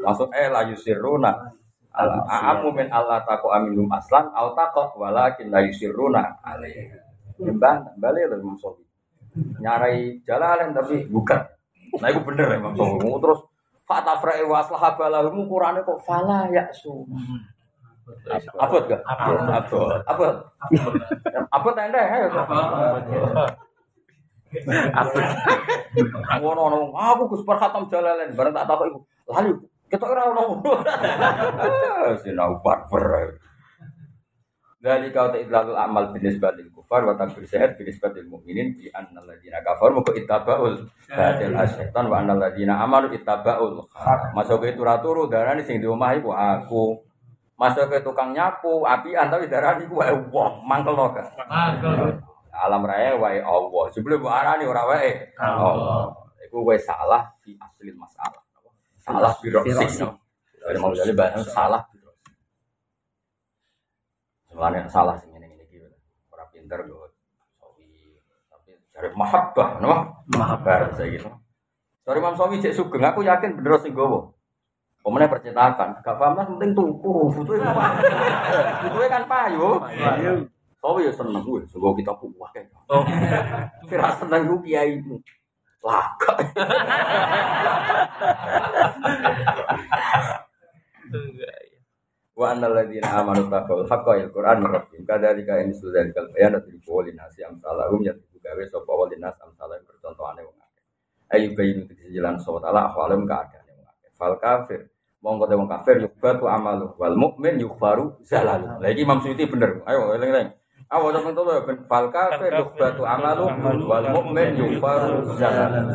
Maksud eh la yusiruna. Aamu min Allah tako aminum aslan au tako walakin la yusiruna alaih. Timbang balik lho Imam Sofi. Nyarai jalalan tapi bukan. Nah itu bener ya Imam Sofi. Terus Fatafra'i wa aslaha balahum Qur'ane kok fala yaksu. Abot gak? Abot. Abot. Abot. Abot anda ya. Ngono ngono aku Gus Perhatam Jalalain bareng tak takok iku. Lali kita ora ono. Sinau barber. Dari kau tak idlalul amal binis batil kufar wa takbir sehat binis batil mu'minin bi anna ladina kafar muka ittaba'ul batil asyaitan wa anna ladina amalu ittaba'ul khair. Masuk ke turah turu darani sing di omah iku aku. Masuk ke tukang nyapu apian tapi darani ku wae wong mangkel kan. Mangkel. alam raya wae Allah. Sebelum mbok arani ora wae Allah. Iku wae salah fi asli masalah. Salah biro sik. Dari mau jadi bahasa salah. Sebenarnya salah sing ngene ngene iki. Ora pinter. Sawi tapi cari mahabbah, no? Mahabbah saya gitu. Sorry Imam Sawi cek sugeng, aku yakin bener sing gowo. Pemenang percetakan, gak paham lah, penting tuku, butuhnya apa? Butuhnya kan payu. Sawi ya seneng gue, sebuah kita puwah kayak. Oh. Kira seneng gue kiai itu. Laka. Wa anna alladziina aamanu taqawul haqqa il Qur'an rabbihim kadzalika in sudzalika bayan dari qawli nasi amsalahum ya gawe sapa wali nas amsalahum percontohane wong akeh. Ayu bayin itu jalan sawat ala ahwalum keadaan wong akeh. Fal kafir mongko te wong kafir yubatu amalu wal mukmin yukhfaru zalalu. Lah iki Imam Suyuti bener. Ayo eling-eling. Awas sampeyan to ben fal kafir yubatu amalu wal mukmin yukhfaru zalalu.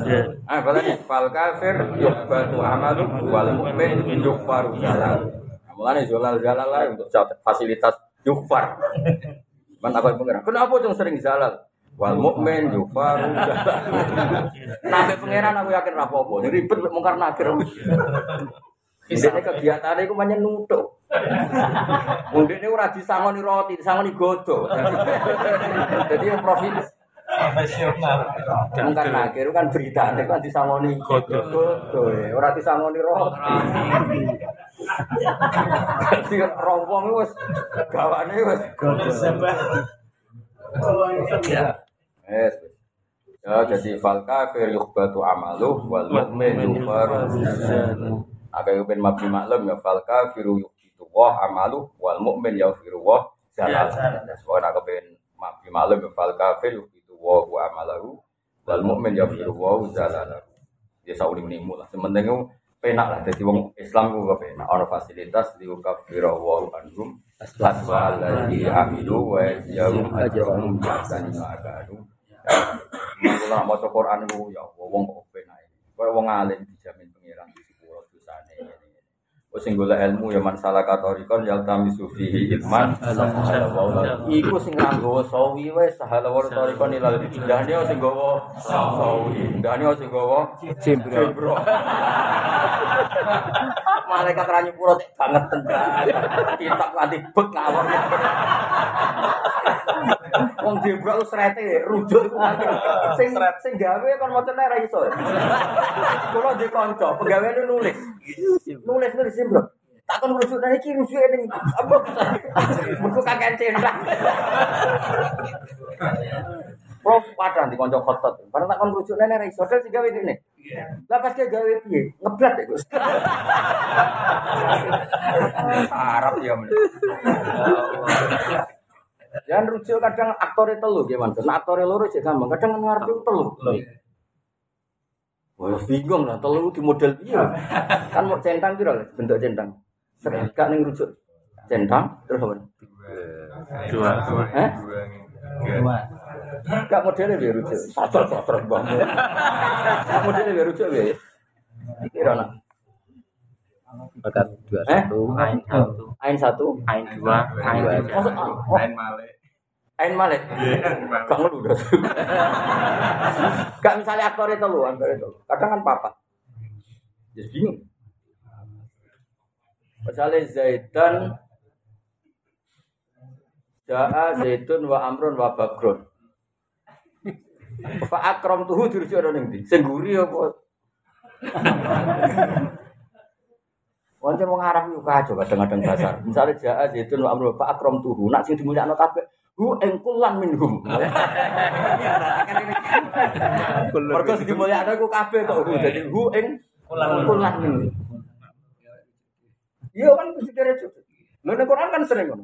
Ah balane fal kafir yubatu amalu wal mukmin yukhfaru zalalu. Mulane zalal zalal lah untuk fasilitas yukfar. Man apa pengiran? Kenapa cuma sering zalal? Wal mukmin yufar. Nabe pangeran aku yakin ra apa-apa. Ribet mungkar nakir. Ini kegiatannya itu banyak nutuk. Mungkin ini ora disangoni roti, disangoni godo. Jadi yang profit profesional. mungkar nakir kan beritanya kan disangoni godo. Godo ya, ora disangoni roti. Jadi kan rompong wis gawane wis godo. Ya. Yes. Ya, jadi fal kafir yukhbatu amaluh wal mu'min Agak yuben mabdi maklum ya fal kafiru yukhbitu wah amaluh wal mu'min yufiru wah zalal. Soalnya agak ben mabdi maklum ya fal kafir yukhbitu wah wa amalahu wal mu'min yufiru wah zalal. Ya sauli menimu lah. Sementing penak lah. Jadi wong Islam itu penak. Ada fasilitas liukafira wa anhum aswa alladhi amilu wa yajahum ajrahum jasani ma'akadu. Mula maca Quran iku ya wong kok penak. Kaya wong alim dijamin pangeran di sepuro dosane ngene. Wis sing golek ilmu ya man salah katorikon ya tamisu fihi ilman Iku sing nganggo sawi wis sahala wa torikon ilal dahne sing gowo sawi. Dahne sing gowo jembro. Malaikat ra nyepuro banget tendang. Kitab nganti bek ngawur. Wong jebrak wis srete rujuk nganti. sing sing gawe kon macane ra iso. Kulo di kanca, pegawene nulis. Nulis nulis jebrak. Tak kon rujuk nang iki rujuk ning apa Mergo kakek centang. Prof padha di kanca khotot. Bareng tak kon rujuk ra iso dal sing gawe dene. Lah pas ke gawe piye? Ngeblat ya, Gus. Arab ya. men. Jangan rujuk kadang aktornya telu gimana? Nah aktornya loro sih gampang. Kadang ngerti telu. Wah bingung lah telu di model dia. kan mau centang piro bentuk centang. Sering gak ning rujuk. Centang terus apa? Dua. Eh? Dua. Gak modelnya dia rujuk. Sasar-sasar banget. Gak modelnya dia rujuk ya. Kira nak. Bakat dua Eh? satu. Ain satu. Ain satu. Ain dua. Ain Dua. tiga. Lain malik. Ain Malik. Gak ngeluh dah. Gak misalnya aktornya telu, aktornya telu. Kadang kan papa. Jadi bingung. Misalnya Zaidan Ja'a Zaitun wa Amrun wa Bakrun. Fa akram tuhu dirujuk ana ning ndi? Sing guri apa? Wonten wong Arab yo kacau kadang-kadang dasar. Misalnya Ja'a Zaitun wa Amrun fa akram tuhu, nak sing dimulyakno kabeh hu ing kullan minhum. Mergo sing dimulyakno ku kabeh tok hu dadi hu ing kullan minhum. Iya kan mesti cukup. Lho ning Quran kan sering ngono.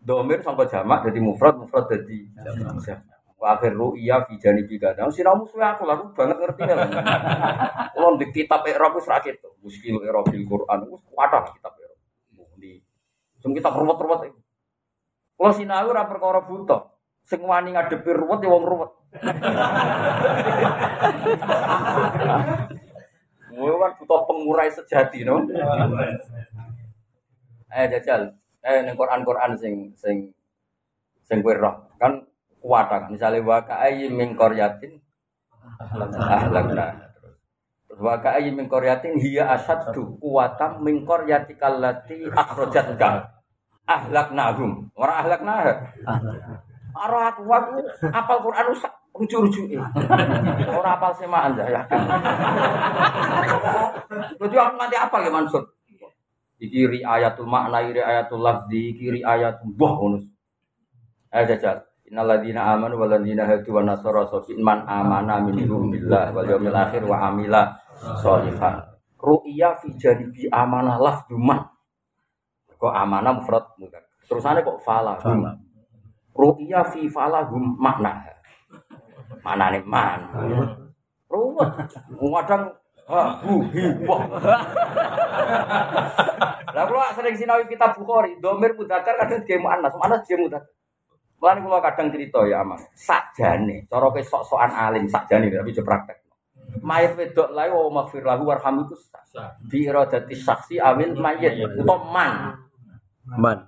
Domir sampai jamak jadi mufrad, mufrad jadi jamak. Akhir ru'ya fi janibi kadang sinau musuh aku lalu banget ngerti nih. Kalau di kitab Iqra wis ra gitu. Muskil Iqra bil Quran wis kuat kitab Iqra. Di sing kitab ruwet-ruwet iki. Kalau sinau ora perkara buta. Sing wani ngadepi ruwet ya wong ruwet. Mau kan butuh pengurai sejati, no? Eh jajal, eh ning Quran-Quran sing sing sing kowe roh kan kuat kan. Misale wa ka'ayyin min qaryatin ahlakna. Terus wa ka'ayyin min qaryatin hiya asaddu quwatan min qaryatikal lati akhrajatka. Ahlaknahum. Ora ahlaknah. Ora aku aku apal Quran rusak rujuk-rujuke. Ora apal semaan ya. Lucu aku nanti apa ya Mansur? Iki riayatul makna, iki riayatul lafzi, iki riayatul buah bonus. Ayo jajal. Innal ladzina amanu wal ladzina hadu wan nasara safi man amana minhum billah wal yaumil akhir wa amila sholihan. Ru'ya fi janibi amanah lafdu man. Kok amanah mufrad mudhar. Terusane kok falahum. Ru'ya fi falahum makna. Manane man. Ruwet. Kadang ha hu hi wah. Lah kula sering sinau kitab Bukhari, domir mudakar kadang dia muannas, muannas dia mudakar. Mulane kula kadang cerita ya amang, sakjane cara kowe sok-sokan alim sakjane tapi jo praktek. Mayit wedok lae wa maghfir lahu warham itu Sah. bi iradati saksi awil mayit utawa man. Man.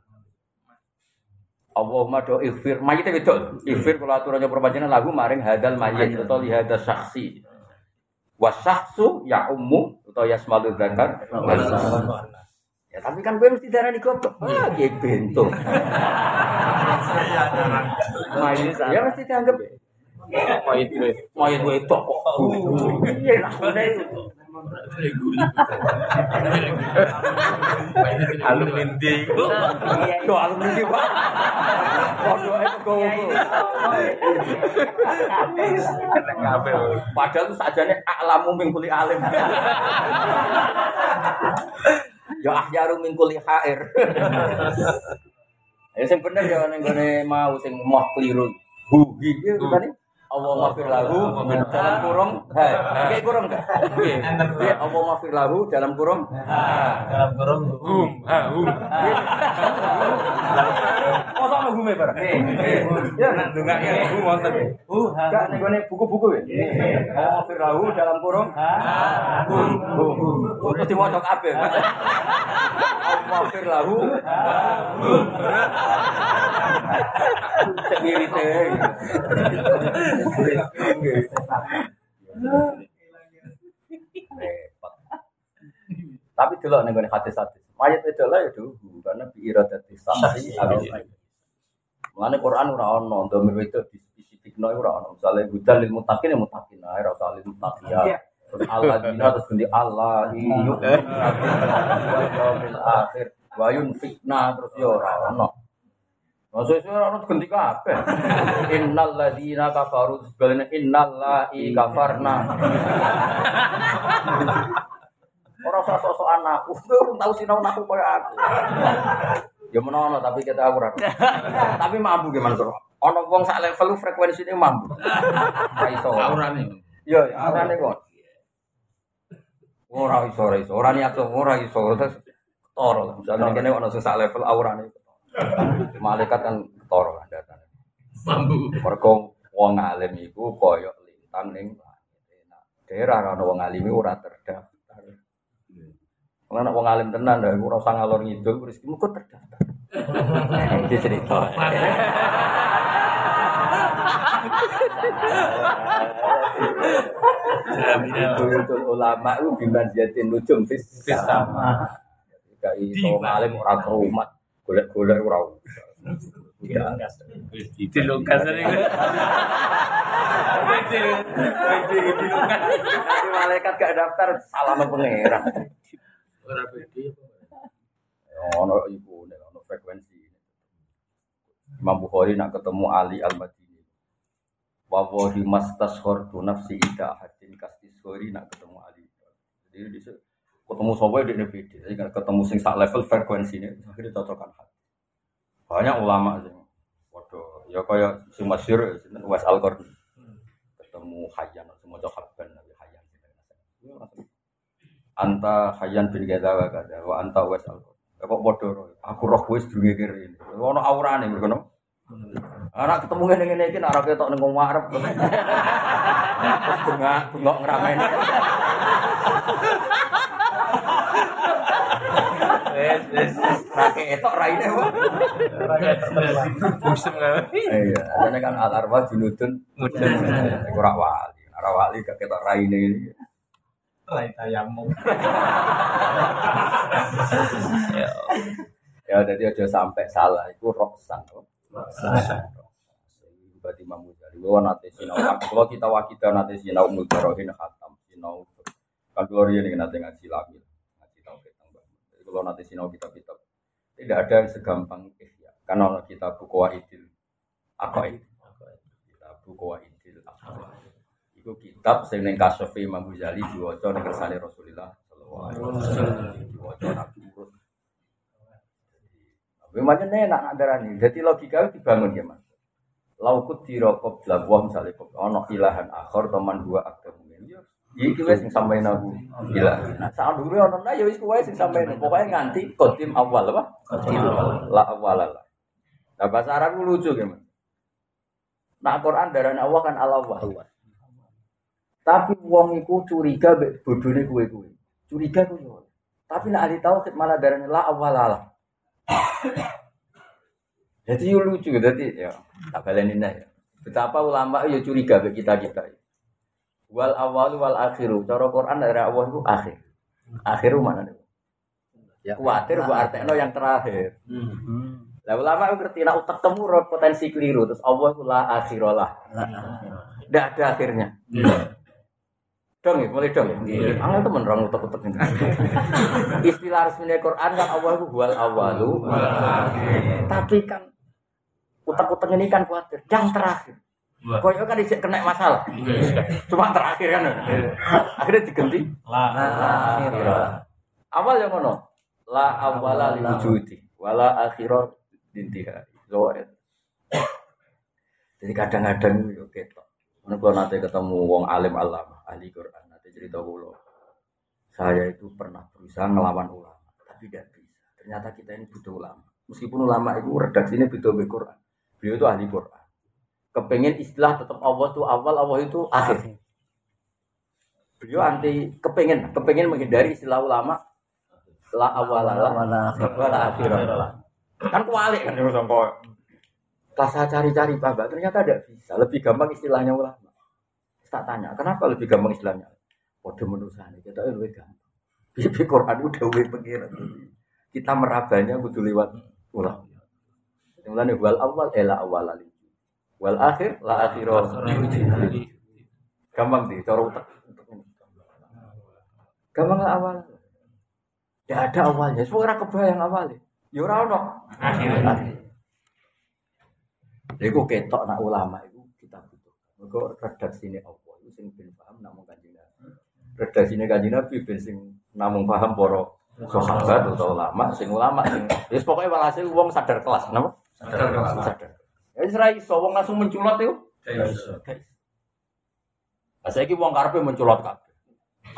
Allahumma do ighfir mayit wedok. Ighfir kula aturane perpanjangan lagu maring hadal mayit utawa li hadal saksi. Wa sahsu ya ummu utawa yasmalu dzakar. Ya tapi kan gue mesti darah di goblok. Ah, kayak bento. ya mesti dianggap Oh itu. wedok kok. Iya itu. Alumni. Yo alumni Pak. Podo ae gowo. Padahal itu sajane aklamu ming kuli alim. Ya ahyaru min kuli hair. Ya sing bener ya ning gone mau sing moh keliru. Huhi iki tadi Allah mafir lahu dalam kurung hai. Kayak kurung enggak? Iya, Allah mafir lahu dalam kurung Dalam kurung Hum, ha, hum. Masa ono hume barang? Ya, nak Dungaknya hum wonten. Uh, ha. Enggak, nih gue buku-buku ya. Oh, Firlahu dalam kurung. Hum, hum, hum. Terus dimocok apa? Allah Firlahu. Cek ngirite. Tapi dulu nih gue hadis-hadis. Mayat itu lah ya dulu karena biiradati saksi. Mulane Quran ora ono domir itu di spesifikno ora ono. Misale hudal lil muttaqin ya muttaqin ae ora usah lil muttaqiyah. Terus alladzina terus ganti Allah iyu yaumil akhir wa yunfikna terus ya ora ono. Maksudnya ora ono ganti kabeh. Innal ladzina kafaru sebalene innal la'i kafarna. Ora usah aku. Kowe urung tau sinau aku koyo aku. Ya menono tapi kita aku ora. tapi mampu gimana tuh? Ono wong sak level frekuensi ini mampu. Ora iso. Aurane. Iya, aurane kok. Ora iso, ora iso. Ora niat ora iso. Terus ketoro lah. Misalnya kene ono sing sak level aurane. Malaikat kan ketoro lah datane. Mambu. Mergo wong alim iku koyo lintang ning. Nah, daerah ana wong alim ora terdaftar. Kalau anak wong alim tenan, dah, ora usah ngalor ngidul, rezekimu kok terdaftar. Iki cerita. Itu ulama itu biman jatin nujum fis sama. Gak iso ngalim ora kerumat, golek-golek ora. Tidak. Itu lukas tadi. Itu itu lukas. Nanti malaikat gak daftar salah sama pangeran. Ora pede. Ono ibu, ono frekuensi. Imam Bukhari nak ketemu Ali Al Madini. Wawahi mas tashortu nafsi ida hadin kastisori nak ketemu Ali. Jadi di situ ketemu sobat di beda. Jadi kan ketemu sing sak level frekuensi ini akhirnya cocokkan hati. Banyak ulama sih. Waduh, ya kaya masyhur sinten Wes Al Qarni. Ketemu Hayyan semua habban Nabi Hayyan. Anta Hayyan bin Gada wa Gada wa anta Wes Al Qarni. Kok ro. Aku roh wis durunge kene. Ono aurane ngono. Anak ketemu ngene ngene iki nek ora ketok ning wong arep. Bunga bengok. Wes wes. Ra ketok raine wae. Musim kan. Iya, jane kan al arwah junudun Mudun. Iku ora wali. Ora wali gak ketok raine ini. Rai tayamum. Ya jadi aja sampai salah iku roksan. Berarti Imam Ghazali, gua nate sinau, kalau kita wakita nate sinau mudharohin khatam, sinau kalau dia nih nate ngaji lagi, ngaji tahu kita Jadi kalau nate sinau kitab kitab, tidak ada yang segampang ihya. Karena ono kita buku wahidil, itu? Kita buku wahidil, apa Iku kitab sing ning kasofi Imam Ghazali diwaca ning kersane Rasulullah sallallahu alaihi wasallam. Diwaca Nabi urut Memangnya enak nak darani. Jadi logika itu dibangun ya mas. Laukut dirokok belakwa misalnya kok ono ilahan akhir teman dua aktor. Iki wes sing sampein aku ilah. Nah saat dulu ono nah ya wis kuwe sing sampein. Pokoknya nganti kodim awal apa? Kodim awal. La awal lah. Nah bahasa Arab lucu ya mas. Nah Quran darani Allah kan al awal. Tapi wong iku curiga mbek bodone kuwe-kuwe. Curiga kuwi. Tapi nek ahli tauhid malah darani la awal lah. Jadi lucu, jadi ya tak balenin ya. Betapa ulama ya curiga ke kita kita. Wal awal wal akhiru. Cara Quran dari awal itu akhir. Akhiru mana nih? Ya. Kuatir bu artekno yang terakhir. Lah ulama itu ngerti nak utak temu roh potensi keliru terus Allah itu la akhirolah. Tidak ada akhirnya. Dong ya, mulai dong ya. Angel temen orang utak-utak ini. Istilah resminya Quran kan Allah itu wal awalu. Tapi kan utak-utak ini kan khawatir. Yang terakhir. Koyo kan disik kena masalah. Cuma terakhir kan. Akhirnya diganti. La. Awal yang mana? La awala li wujudi wala akhirah dintiha. Zoet. Jadi kadang-kadang yo ketok. Mana kalau nanti ketemu wong alim alam, ahli Quran, nanti cerita kulo. Saya itu pernah berusaha ngelawan ulama, tapi tidak bisa. Ternyata kita ini butuh ulama. Meskipun ulama itu redaksinya butuh Quran. Beliau itu ahli Quran. Kepengen istilah tetap Allah itu awal, Allah itu akhir. Beliau anti kepengen, kepengen menghindari istilah ulama la awalala wala akhirah. Kan kualik kan terus sampai pas saya cari-cari Pak, ternyata tidak bisa. Lebih gampang istilahnya ulama. Tak tanya, kenapa lebih gampang istilahnya? Kode menusani, kita lebih gampang. Di Quran udah lebih pengiran. Kita merabanya kudu lewat ulama. Mulane wal awal ela awal ali. Wal akhir la akhirah. Gampang sih, cara utek. Gampang lah awal. Tidak ada awalnya, semua orang kebayang awalnya. Ya ora ono. Akhir. Iku ketok nak ulama itu kita butuh. Mergo redaksine Allah itu sing ben paham namung kanjeng Nabi. Redaksine kanjeng Nabi ben sing namung paham para sahabat atau ulama sing ulama sing wis pokoke walhasil wong sadar kelas napa Sadar kelas. sadar ya wis ra iso wong langsung menculot itu Ya iso. Nah, saya wong karepe menculot kabeh.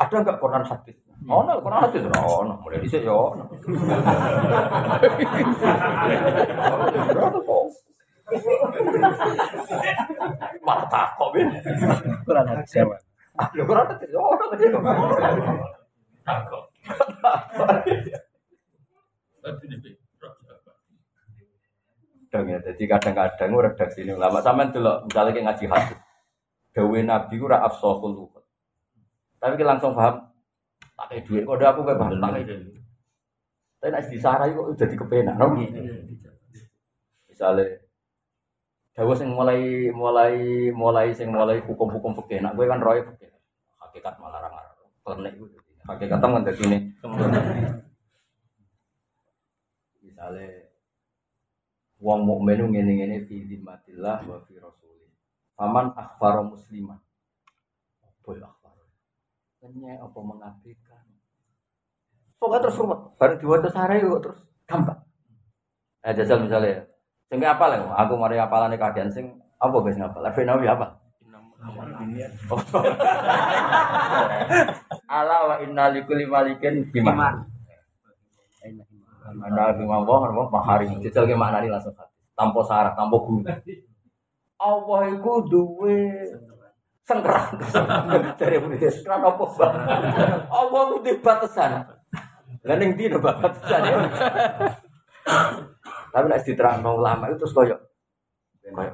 Ada enggak Quran hadis? Oh, no, Quran hadis ora ono. Mulai dhisik ya ono. Malah takok ben. Kurang ajar siapa? Ah, lho Quran hadis ya ono kan ya. Takut. Tapi Kadang ya, jadi kadang-kadang redaksi ini ulama sampean delok misalnya kayak ngaji hadis. Dawe Nabi ora afsahul lughat. Tapi kita langsung paham pakai duit kode aku kayak pakai duit. Tapi nek disarai kok udah dikepenak, no? Misalnya Dawa sing mulai mulai mulai sing mulai hukum-hukum fikih. Nak gue kan roy fikih. Hakikat malah larang larang. Klenek gue. Hakikat kan dari ini. Misalnya wong mukmin ngene-ngene fi dzimmatillah wa fi rasulih. Faman akhfara musliman. Apa ya akhfara? Kenya apa mengabaikan. Pokoknya terus ruwet. Baru diwaca sarai kok terus gampang. Nah, jajal misalnya ya. Sing ki apal ya, aku mari apalane kagian sing apa guys ngapal? Arfi Nawawi apa? Oh. Ala wa inna likulli malikin bima. Ana bima wa apa maharim. Jajal ki maknane langsung hati. Tanpa sarah, tanpa guru. Allah iku duwe sengkeran. Dari murid sengkeran apa, Bang? Allah ku duwe batasan. Lah ning ndi batasan? Tapi nek diterangno ulama itu terus koyo koyo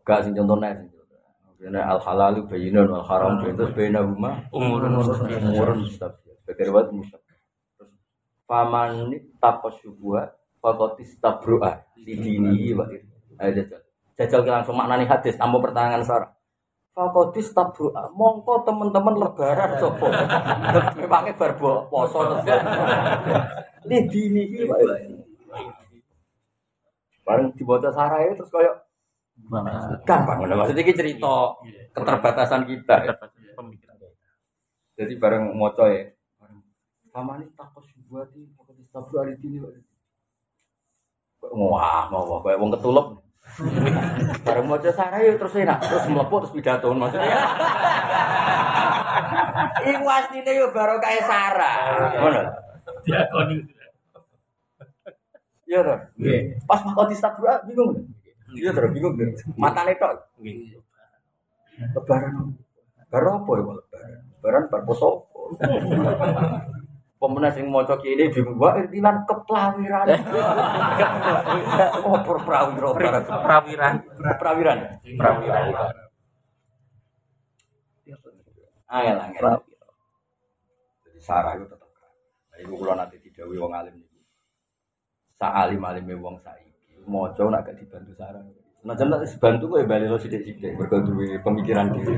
Gak sing contohnya sing contohnya al halalu wal haram itu bainahuma umurun umurun riwayat mustabihat. Terus faman tapasyubuha faqad istabru'a di dinihi wa irdi. Ayo jajal. Jajal ki langsung maknani hadis tanpa pertanyaan sarah. Faqad istabru'a mongko teman-teman lebaran sapa? Memangnya bar bo- poso. Di dinihi wa. Bareng dibaca sarah itu terus koyo gampang ngono. Maksudnya iki cerita keterbatasan kita. ya. Jadi bareng moco ya. Pamani takut syubhati, takut istabru ali dini. Wah, mau wah, kayak wong ketulup. Bareng moco sarai terus enak, terus mlebu terus pidato maksudnya. Iku asline yo baru kayak Sarah. Ngono. diakoni Iya toh. Pas makot istabru ah, bingung. Iya toh, bingung. Matane tok. Lebaran. Baru apa ya lebaran? Lebaran bar poso. Pemenang sing maca kene bingung wae irtilan keplawiran. Oh, perprawira barang. prawiran Prawiran. prawiran Angel angel. Jadi sarah itu tetap keren. Nah, kula nanti didhawuhi wong alim niku. Sa alim alime wong saiki maca nak gak dibantu sarah. Nah, jeneng dibantu kok ya bali lo sithik-sithik mergo duwe pemikiran dhewe.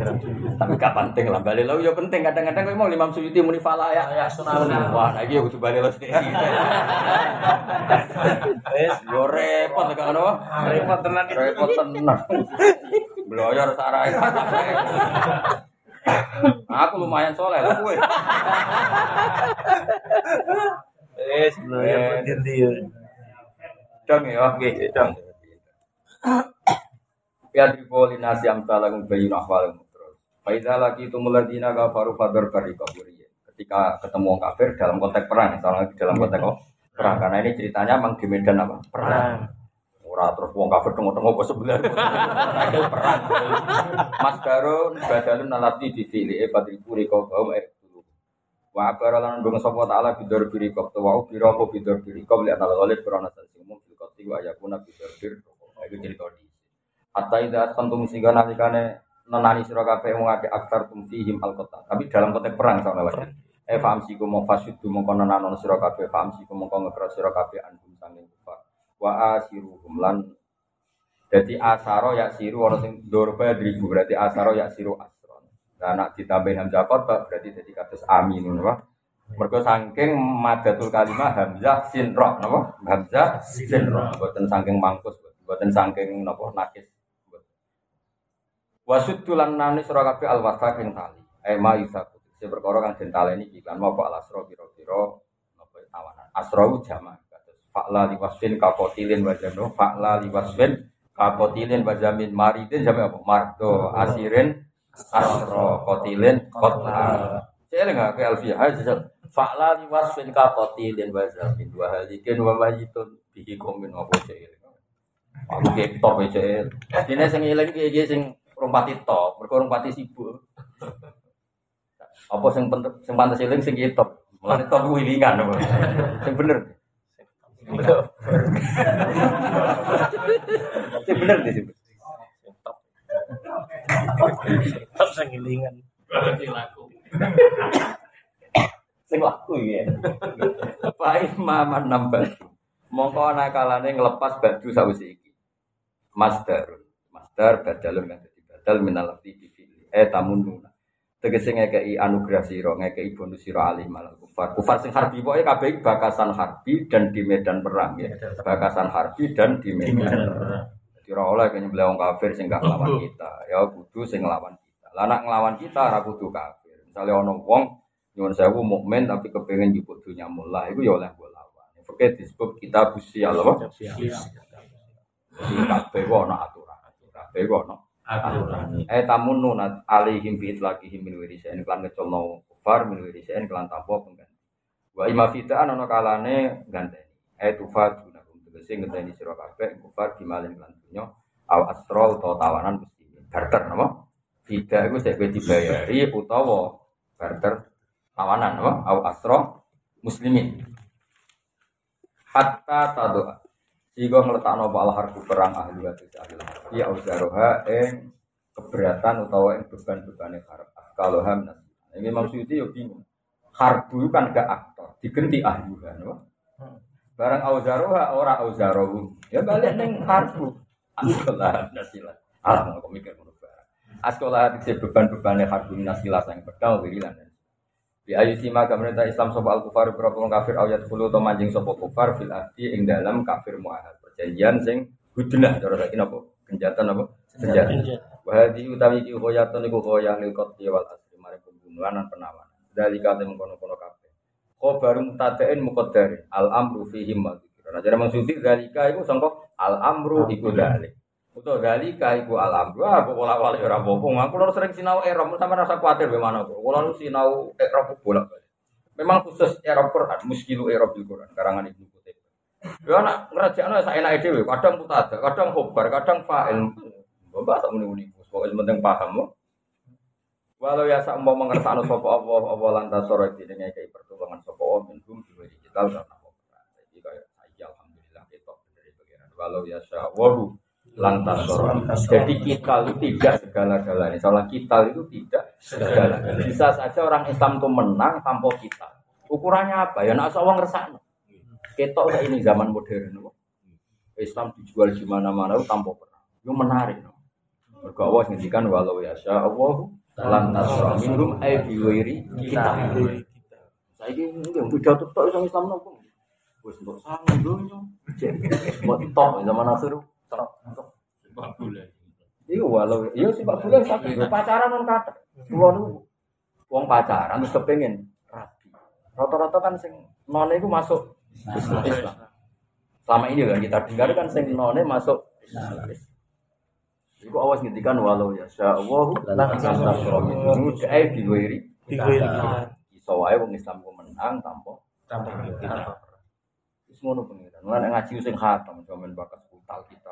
Tapi gak penting lah bali lo ya penting kadang-kadang kok mau Imam Suyuti muni fala ya ya sunan. Wah, nah iki ya kudu bali lo sithik-sithik. Wes yo repot nek ngono. repot tenan. Repot tenan. Bloyor sarah. Aku lumayan soleh lah gue. wis Eh. Dong ya, oke, dong. Ya tripoli nasi amsala bayin ahwal terus. Faida lagi itu muladina kafaru fadar bari kaburi. Ketika ketemu orang kafir dalam konteks perang, misalnya dalam konteks apa? perang. Karena ini ceritanya memang di medan apa? Perang. Ora terus wong kafir tengok-tengok kok sebelah. Perang. Mas Darun badalun nalati di fili e fadribu riko kaum. Wa abara lan ndung sapa taala bidor biri to wa biro apa bidor biri kop li anal ghalib sing umum fil qati wa yakuna bidor bir. Iku cerita di. Hatta idza santum singga nalikane nenani sira kabeh wong akeh aktar tum fihim al qata. Tapi dalam konteks perang sama lagi. Eh famsi ku mong fasyudu mongko nenanon sira kabeh famsi ku mongko ngekro sira kabeh anhum sanging kufar. Wa asiruhum lan Jadi asaro ya siru orang sing dorba ribu berarti asaro ya siru asron. Nah nak ditambahin hamzah kota berarti jadi kados amin napa? Mergo saking madatul kalimah hamzah sin roh napa? Hamzah sin roh boten saking mangkus boten saking napa nakis. Wasud tulan nani sira kabeh al tali. Eh ma yusaku. Si perkara kang den taleni iki kan mau kok alasro pira-pira napa tawanan. Asro jama. Fa'la liwasfin kapotilin wajano fa'la liwasfin kapotilin wajamin maridin jame apa? Mardo asirin asro kotilin kotla. Saya enggak ke Alfiyah aja. Fa'la liwasfin kapotilin wajamin wa halikin wa mayitun bihi komin apa cek. Aku ketok ya cek. Dene sing eling iki sing rumpati top, mergo rumpati sibuk. Apa sing penting sing pantes eling sing ketok. Mulane top ku ilingan apa. Sing bener. Sing bener di sini. Tetap sangilingan. Sing laku ya. Pak Imaman nambah. Mongko ana kalane ngelepas baju sawise Masdarun. Masdar badalun kan dadi badal minal lafzi bi fi'li. Eh tamununa. Tegese ngekei anugerah sira, ngekei bonus sira alim malal kufar. Kufar sing harbi pokoke kabeh bakasan harbi dan di medan perang ya. Bakasan harbi dan di medan perang. Jadi oleh kaya nyembelih wong kafir sing gak nglawan kita. Ya kudu sing nglawan kita. Lah nek nglawan kita ora kudu kafir. Misale ana wong nyuwun sewu mukmin tapi kepengen njupuk dunya mullah iku ya oleh mbok lawan. Oke disebut kita busi Allah. Jadi kabeh ku ana aturan. Kabeh ku ana aturan. Eh tamun nunat alihim bi itlaqihim min wirisen kelan ngecolno kufar min wirisen kelan tanpa pengganti. Wa ima fitaan ana kalane ganteni. Eh tufa gunakum tegese ngenteni sira kabeh kufar dimalin kelan dunya au asra utawa tawanan mesti barter napa? Iku sik kowe dibayari utawa barter tawanan napa? Au asra muslimin. Hatta tadoa Sehingga ngeletakno al harbu perang ahli wa ahli harbi auzaroha ing keberatan utawa ing beban-bebane harb. Kalau ham Ini Imam Suyuti yo bingung. Harbu kan gak aktor, digenti ahli no? Barang auzaroha ora auzarohu. Ya balik ning harbu. Askolah nasilah. Alah kok mikir ngono barang. Dikse beban-bebane harbu nasilah sang pedang wirilan. Di ayu sima pemerintah Islam sopa al kufar berapa kafir ayat puluh atau manjing sopa kufar fil ahdi ing dalam kafir muahad perjanjian sing hudnah cara lagi napa? Kenjatan apa senjata wahadi utawi ki khoyatun iku khoyah lil qatli wal asri mari pembunuhan dan penawanan. Dari kate mengkono-kono kabeh. Baru mutadain muqaddari al amru fihi ma Nah, jadi maksudnya dalika itu sangka al amru iku dalik. Utawa dalika iku al amru. Ah, kok pola wali ora apa-apa. Aku lho sering sinau Arab, sama rasa kuatir bagaimana kok. Kulo lu sinau Arab bolak balik. Memang khusus Arab Quran, muskilu Arab di Quran, karangan Ibnu Qutaibah. Ya anak ngerjakan saya enak dhewe, kadang mutada, kadang khobar, kadang fa'il. Mbak tak muni-muni, pokoknya penting paham. Walau ya sak mau mengersakno sapa Allah, Allah lantas sore iki dengan kayak pertolongan sapa Allah minhum di digital karena apa. Jadi kayak alhamdulillah kita dari bagian. Walau ya sya wahu lantas sore. Jadi kita itu tidak segala-galanya. Soalnya kita itu tidak segala-galanya. Bisa saja orang Islam itu menang tanpa kita. Ukurannya apa? Ya nak sawang ngersakno. Ketok kayak ini zaman modern. no. Islam dijual di mana-mana itu tanpa perang. Itu menarik. No. Mergo Allah ngendikan walau ya sya Allah lantas minhum ay biwiri kita. Saiki mungkin pidato tok iso Islam nopo. Wis mbok sangu donya. Mbok tok zaman akhir tok. Iya walau iya sih Pak Bulan tapi pacaran non kata. Kulo niku wong pacaran terus kepengen rapi. Rata-rata kan sing none iku masuk Islam. Islam. Selama ini kan kita dengar kan sing none masuk Islam. Iku awas ngendikan walau ya Allah itu kae diwiri. Iso wae wong Islam ku menang tanpa Tanpa kita. Wis ngono pengiran. Lan ngaji sing khatam jaman bakat kutal kita.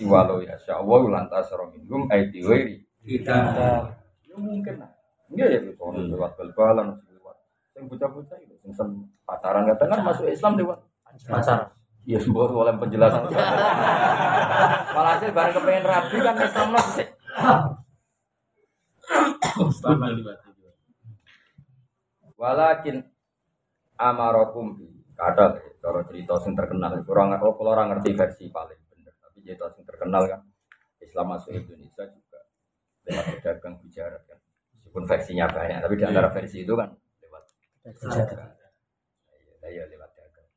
Ngaji walau ya Allah lantas minhum ai diwiri. Kita. Ya mungkin lah. Enggak ya gitu orang lewat bal-balan lewat. Sing bocah-bocah itu sing sen pacaran kadang kan masuk Islam lewat Pacar. Iya sembuh oleh penjelasan. Malah sih bareng kepengen rabi kan Islam lah sih. Walakin amarokum bi kata cara cerita sing terkenal kurang oh kalau orang ngerti versi paling cerita sing terkenal kan. Islam masuk Indonesia juga lewat pedagang bicara kan. Meskipun versinya banyak tapi di antara versi itu kan lewat dagang ya, ya lewat dagang.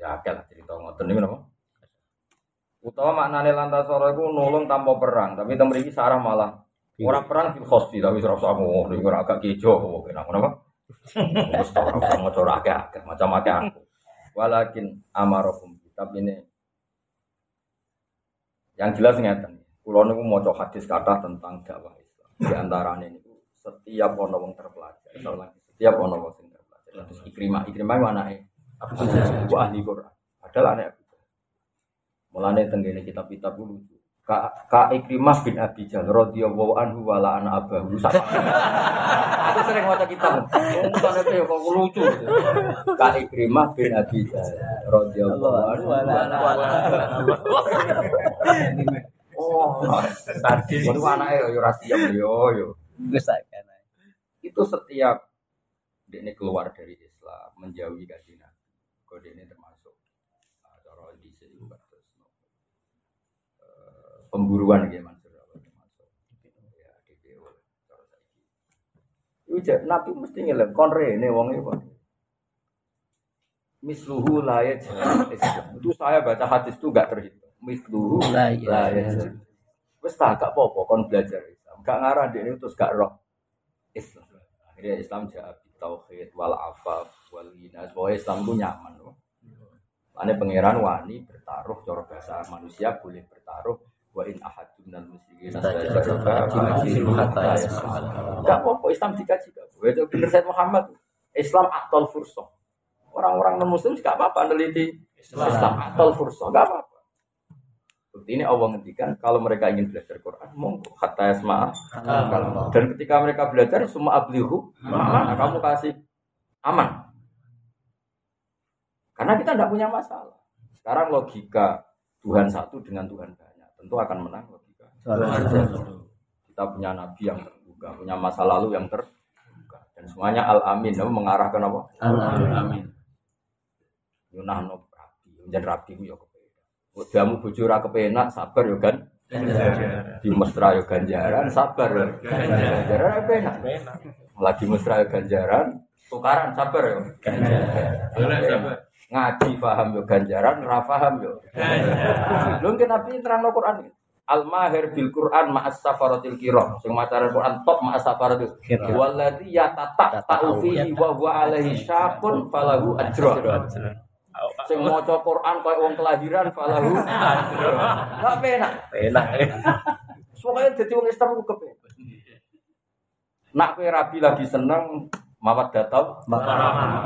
Ya lah cerita ngoten niku napa utawa maknane lantasara iku nulung tanpa perang tapi temen iki sarah malah orang perang fil khosti tapi ora usah ngono iku ora agak kejo. Kok kenapa? Napa Terus ora usah maca ora akeh-akeh, macam akeh aku. Walakin amarakum kitab ini yang jelas ngeten. Kulo niku maca hadis kata tentang dakwah Islam. Di antaranya niku setiap ono wong terpelajar, setiap ono wong sing terpelajar. Terus Ikrimah, Ikrimah itu anake Abu Jahal, ahli Quran. Padahal anak Abu Jahal. Mulane tenggene kitab-kitab dulu. Ka, ka Ikrimah bin Abi Jahal radhiyallahu anhu wa la ana abahu. Aku sering maca kitab. Bukan itu ya kok lucu. Ka Ikrimah bin Abi Jahal radhiyallahu anhu wa la ana abahu. Oh, tadi itu anaknya yo ora siap yo yo. Akan. Itu setiap dia keluar dari Islam, menjauhi kajian Nabi. Kode ini termasuk uh, cara di sini juga terus uh, pemburuan gitu Mansur termasuk ya DPO. Iku jek Nabi mesti ngelem kon rene wong kok. Misluhu layat Itu saya baca hadis itu gak terhitung. Misluhu La layat Wes tak gak apa-apa kon belajar Islam. Gak ngarah dia ini terus gak roh Islam. Akhirnya Islam jawab tauhid wal afaf wal ghina. Pokoknya Islam itu nyaman loh. Ane pangeran wani bertaruh cara bahasa manusia boleh bertaruh wa in ahadun minal musyrikin Gak apa-apa Islam dikaji. Itu bener Said Muhammad. Islam atol fursah. Orang-orang non muslim gak apa-apa neliti Islam atol fursah. Gak apa-apa. Bukti ini Allah ngendikan kalau mereka ingin belajar Quran, monggo kata yasma. Dan ketika mereka belajar semua ablihu, nah, kamu kasih aman. Karena kita tidak punya masalah. Sekarang logika Tuhan satu dengan Tuhan banyak, tentu akan menang logika. Kita punya nabi yang terbuka, punya masa lalu yang terbuka, dan semuanya al amin, mengarah ke apa? Amin. Yunahno rabi, menjadi rabi ku ya kepenak. Jamu bojo ora kepenak, sabar yo kan. Di mesra yo ganjaran, sabar yo. Ganjaran apa enak? Lagi mesra yo ganjaran, tukaran sabar yo. Ganjaran. Ngaji paham yo ganjaran, ora paham yo. Lho mungkin Nabi terangno Quran. Al mahir bil Quran ma'as safaratil kiram. Sing maca Quran top ma'as safaratil kiram. Walladzi yatata ta'u fihi wa huwa alaihi syaqun falahu ajrun. Sing maca Quran koyo wong kelahiran falahu ajrun. Gak penak. Enak. Pokoknya jadi wong Islam ku kepenak. Nak kowe rabi lagi seneng mawat datau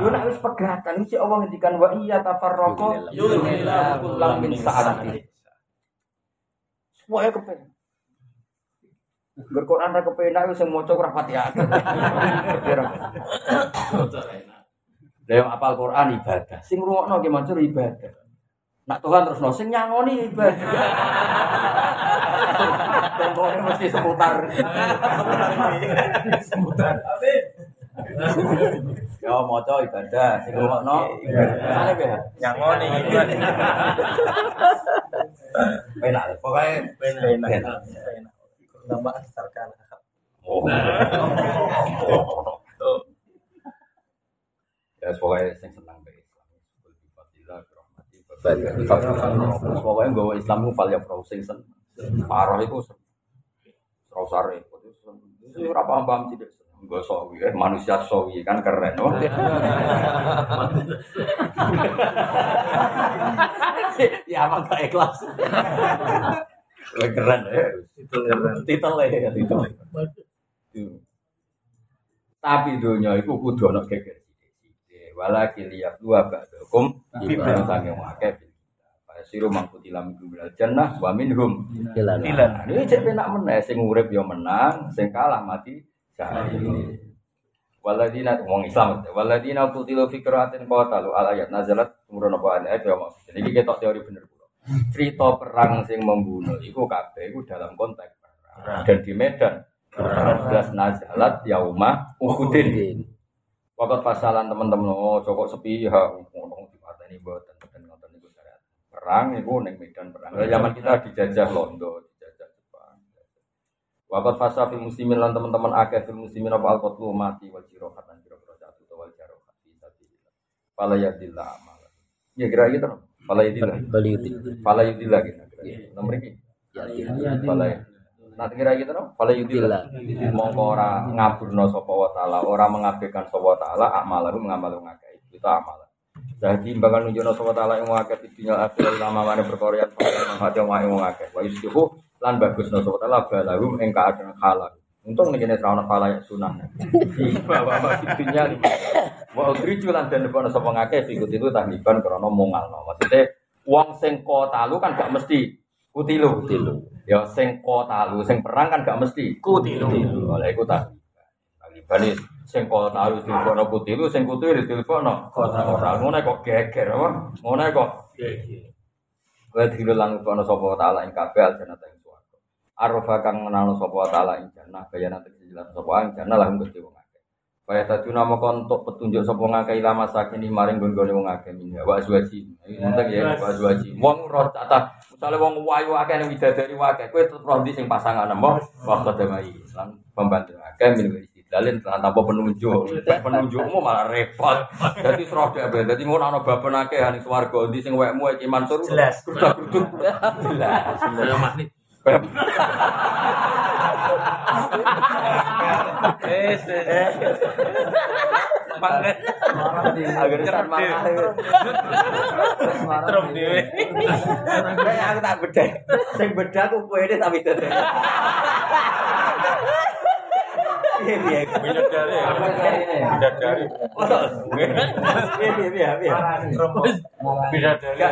Yo nak wis pegatan iki Allah ngendikan wa iya tafarraqa yunillahu kullam min sa'ati. Semuanya kepenak. Berquran ra kepenak wis sing maca ora pati. Lah yang apal Quran ibadah, sing ngrungokno ki mancur ibadah. Nak Tuhan terus no, sing nyangoni ibadah. Dan pokoknya mesti seputar. seputar. Ya maca ibadah, sing ngrungokno ibadah. ya? Nyangoni Penak, pokoknya Enak. Nama asarkan. Oh. Ya pokoknya sing senang be Islam. Fadilah rahmati Terus pokoknya bawa Islam ku fal ya sing sen. Parah itu Rausar repot itu itu ora paham-paham tidak. Enggak sawi eh manusia sawi kan keren. Oh. ya emang gak ikhlas. Keren ya. Itu keren. Titel ya, titel. Tapi dunia itu kudu ana geger. Walakin lihat dua ba'dakum ibadah sange wakil. Siru mangkuti lam bilal jannah wa minhum Hilang. Nah, Ini cek penak meneh sing urip yo menang, sing kalah mati syahid. Waladina wong Islam waladina qutilu fi qiraatin qatalu al ayat nazalat umurun apa ayat ya maksud. Ini ketok teori bener kula. Cerita perang sing membunuh iku kabeh iku dalam konteks perang dan di medan perang belas nazalat yauma Uhudin. Waktu pasalan teman-teman oh cokok sepihak ngomong di mata ini buat dan nonton itu syariat. Perang itu neng medan perang. Zaman kita dijajah Londo. Waktu fasa fil muslimin lan teman-teman akeh fil muslimin apa al qatlu mati wal jirohat lan jirohat jatuh wal jarohat fi sabilillah. Fala yadillah amal. Ya kira gitu. Fala yadillah. Baliuti. Fala yadillah gitu. Nomor ini. Ya, Fala Nanti kira gitu no, kalau yudillah, mongko ora ngaburno sapa wa taala, ora mengabaikan sapa wa taala, amalahu ngamal ngakeh. Itu amal. Jadi bakal nunjukno sapa taala ing ngakeh di dunya akhir lama mana perkara yang paling hati wa ing ngakeh. Wa lan bagusno sapa taala balahum ing keadaan halal. Untung rawan kepala yang sunnah. Bahwa masih dunia Wa udriju lan den lepono sapa ngakeh ikut itu tahliban krana mongalno. Maksudnya wong sing kota lu kan gak mesti kutilu. Kutilu. Ya sing kota lu sing perang kan gak mesti kutilu. Oleh iku tahliban. Tahliban sing kota lu dilebono kutilu, sing kutilu dilebono kota ora. Ngono kok geger apa? Ngono kok geger. Wa dilu lan kono sapa taala ing kabeh aljana ing Arafa kang menalo sapa taala ing jannah bayana tegese jelas sapa ing jannah lahum kedhe wong akeh. Kaya tadi nama kontok petunjuk sapa ngakeh ilama sakini maring gon-gone wong akeh minha wa azwaji. Penting ya wa azwaji. Wong ro tata misale wong wayu akeh ning widadari akeh kowe tetep ro ndi sing pasangan nembok wa khadamai lan pembantu akeh min dalin tenan tanpa penunjuk. Penunjukmu malah repot. Dadi serah dhek dadi ngono ana baben akeh ning swarga ndi sing wekmu iki Mansur. Jelas. Grudak-gruduk. Jelas. Dalam magnet. Eh, magnet. Agar san malah. Terus dhewe. Kayak aku tak beda. Sing beda aku ini tapi dadi. Iya iya. Bidadari. Bidadari. Iya iya iya iya. Bidadari.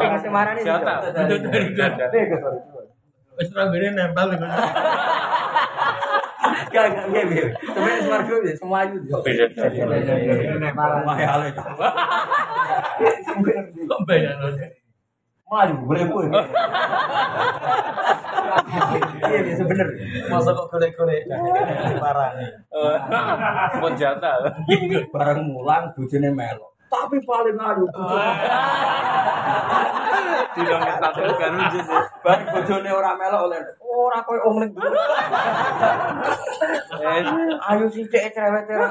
Sing semarane iki. Siapa? Bidadari. Bidadari. Wis ora bene nempel iku. Gak gak iya iya. Sebenarnya swarga ya semua. Bidadari. Mahal itu. Kok bayang Maju beribu. Iya iya. Masa kok golek-golek parah nih. Mau jatah. Barang mulang bojone melo. Tapi paling ayu Di nomor satu kan lucu Barang bojone ora melo oleh ora koyo wong ning dhuwur. Ayu sithik cerewet ora.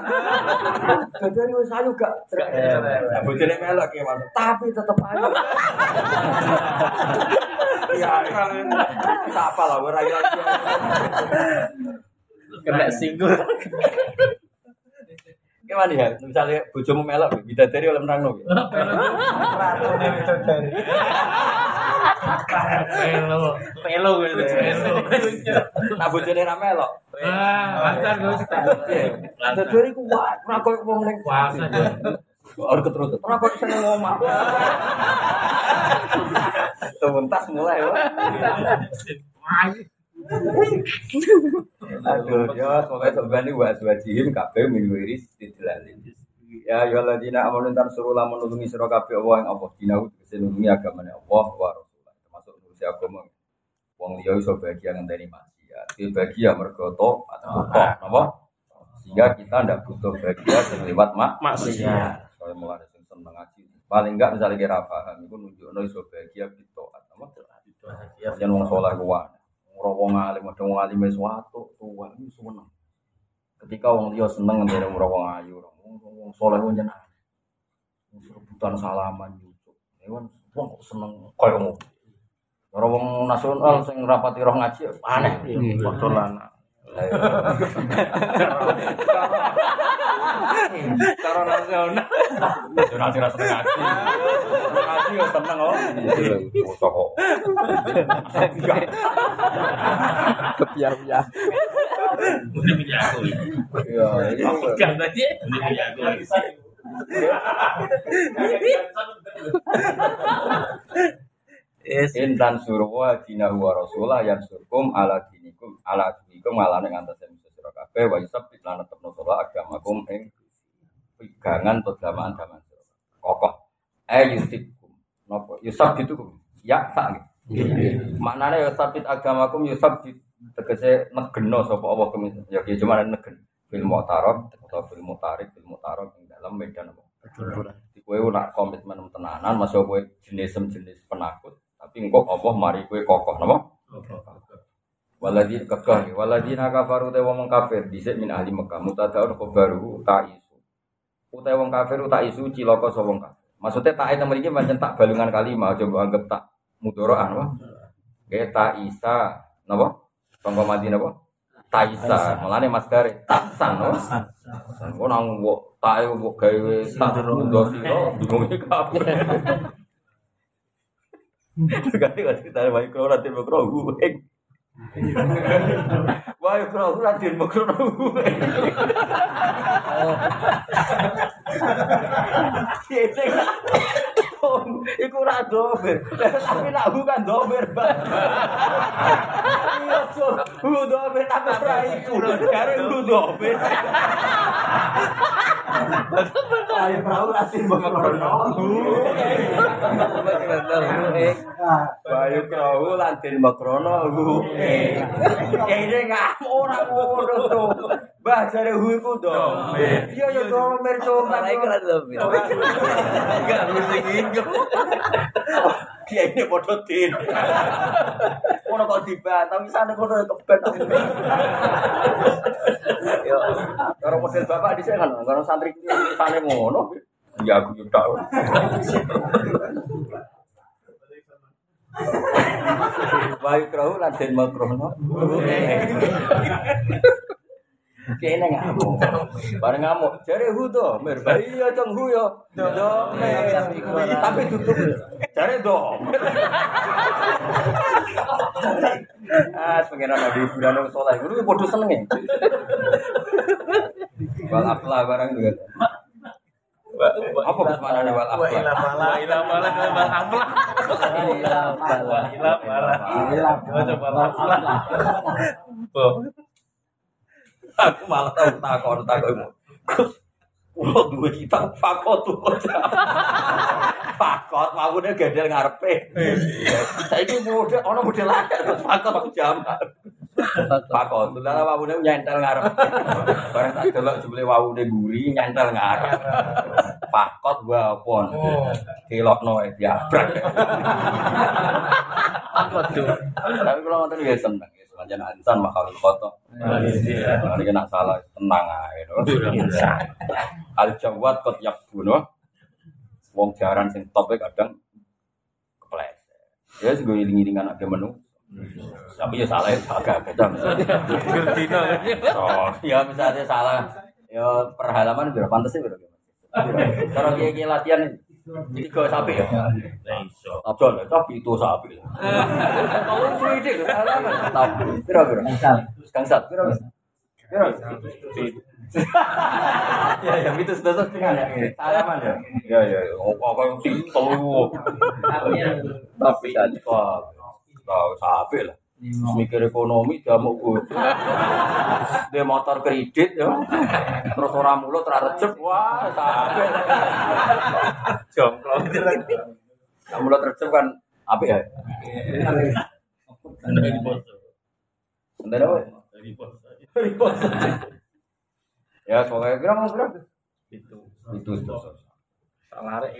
Jadi wis ayu gak cerewet. Nah, Bojone melo ki Mas. Tapi tetep ayu. Iya. Apa lah ora iya. Kena singgul. Gimana ya? Misalnya bojomu melok, bidadari oleh menang no. Pelo. Pelo gitu. Nah bojone ra melok. Ah, lancar gue sih. Bidadari ku wae, ora koyo wong ning Puasa dia. Ora keterus. Ora koyo seneng. Tuntas mulai ya. Aduh, ya pokoknya sebenarnya wa azwajihim kabeh min wiris tidlalin. Ya ya ladina amanu tar suruh lamun nulungi sira kabeh Allah yang Allah dinahu tegese nulungi agamane Allah wa rasulullah termasuk nurusi agama. Wong liya iso bahagia ngenteni maksiat. Dia bahagia mergo to atau to, napa? Sehingga kita ndak butuh bahagia sing lewat mak Maksiat. Kalau mulai sing seneng ngaji. Paling enggak misalnya kira paham iku nunjukno iso bahagia gitu atau Jangan wong soleh kuwi. Ora wong alim, ada wong alim wis watu, tua iki seneng. Ketika wong liya seneng ngene ora wong ayu, wong wong soleh wong jeneng. Rebutan salaman YouTube. Kan wong kok seneng koyo ngono. Ora wong nasional sing rapati roh ngaji aneh. Waktu lana. Cara nasional. Nasional sing seneng ngaji. Ngaji yo seneng kok. Bocah kok. Kepiar-piar. Ini punya aku. Iya, iya. Kan tadi. Ini punya aku. Yes. Intan surwa dina wa rasulah yang surkum ala dinikum ala dinikum ala ning antas yang sira kabeh wa yusab lan tetepno sira agamakum ing pegangan atau damaan daman sira. Kokoh. Eh yusikum. Napa? Yusab itu kum. Ya sak gitu. Maknane yusab agamakum yusab tegese negeno sapa Allah kemis. Ya ki cuma negen. Fil mu'tarad atau fil mutarik fil mutarad ing dalam medan apa? Di kowe nak komitmen tenanan masuk kowe jenis-jenis penakut tapi engkau Allah mari kowe kokoh napa? Waladhi kekeh waladina kafaru te wong kafir. Dhisik min ahli Mekah. Mutadaun khabaru ta isu. Utawa wong kafir tak isu cilaka sapa wong kafir? Maksudnya tak itu mriki pancen tak balungan kalimah aja mbok anggap tak mudoroan wah Kayak tak isa napa? Sangka mati napa? Taisa, mulane Mas Gare taksan no. Kok nang kok tae kok gawe tak ndo sira bingung kabeh. Ganti kok cerita wae kro ora tiba kro gue. Wae kro ora tiba kro gue. Iku ora dober. Tapi nak hu kan dober, Mbak. Iya, Cuk. Hu dober tapi ora iku. Kare hu dober. Ayo perahu lasin bengkrono. Bayu perahu lantin bengkrono. Kayaknya nggak orang ngono tuh. Bah jare hu iku dober. Iya ya iku ora lebih. Enggak mesti gitu. Kiai ini bodoh tin. Kono kok tiba, tapi sana kono Yo, karo model bapak di kan, karo santri sana ngono, ya aku juga tahu. Baik rahul, latihan makrono. Kene ngamuk. Bareng ngamuk, jare hu to, mir bayi ya ceng hu yo. Do Tapi tutup. Jare do. Ah, pengen ana di hiburan wong saleh. Kudu padha seneng ya. Wal afla barang juga. Apa kesemanane wal Wa ila afla? mala ila mala ke bal aflah. Ila bala. Ila mala. Coba bal aflah. Oh. Aku malah tahu takon takon. Gus, kulo duwe kitab fakot tuh. Fakot mawune gendel ngarepe. Saiki model ana model akeh terus fakot aku jamak. Fakot, lha wawune nyentel ngarep. Bareng tak delok jebule wawune guri nyentel ngarep. Fakot wapon. Dilokno wae diabrak. Apa tuh? Tapi kalau ngoten ya seneng. Ya, Selanjutnya ansan makal foto. Ini nak salah tenang aja. Al jawat kot yak bunuh. Wong jaran sing topnya kadang kepleset. Ya sing ngiling-ngilingan ada menu. Tapi ya salah ya agak Gerdino. Oh, ya misalnya salah. Ya perhalaman berapa pantas sih berapa? Kalau dia latihan tiga sapi ya. Abdul, tapi itu sapi. Suwi deh, tapi kira-kira. Gangsat, kira-kira. Kira-kira. Ya, ya, itu sudah setengah ya. Salaman ya. Ya, ya, kok yang lu. Tapi kan, sapi lah. Mikir ekonomi jamu gue. Dia motor kredit ya. Terus orang mulut terrecep wah sapi. Jomplo. Kamu mulut terrecep kan apa ya? Bentar apa? Ya, soalnya kira mau berapa? Itu. Itu itu. Salah rek.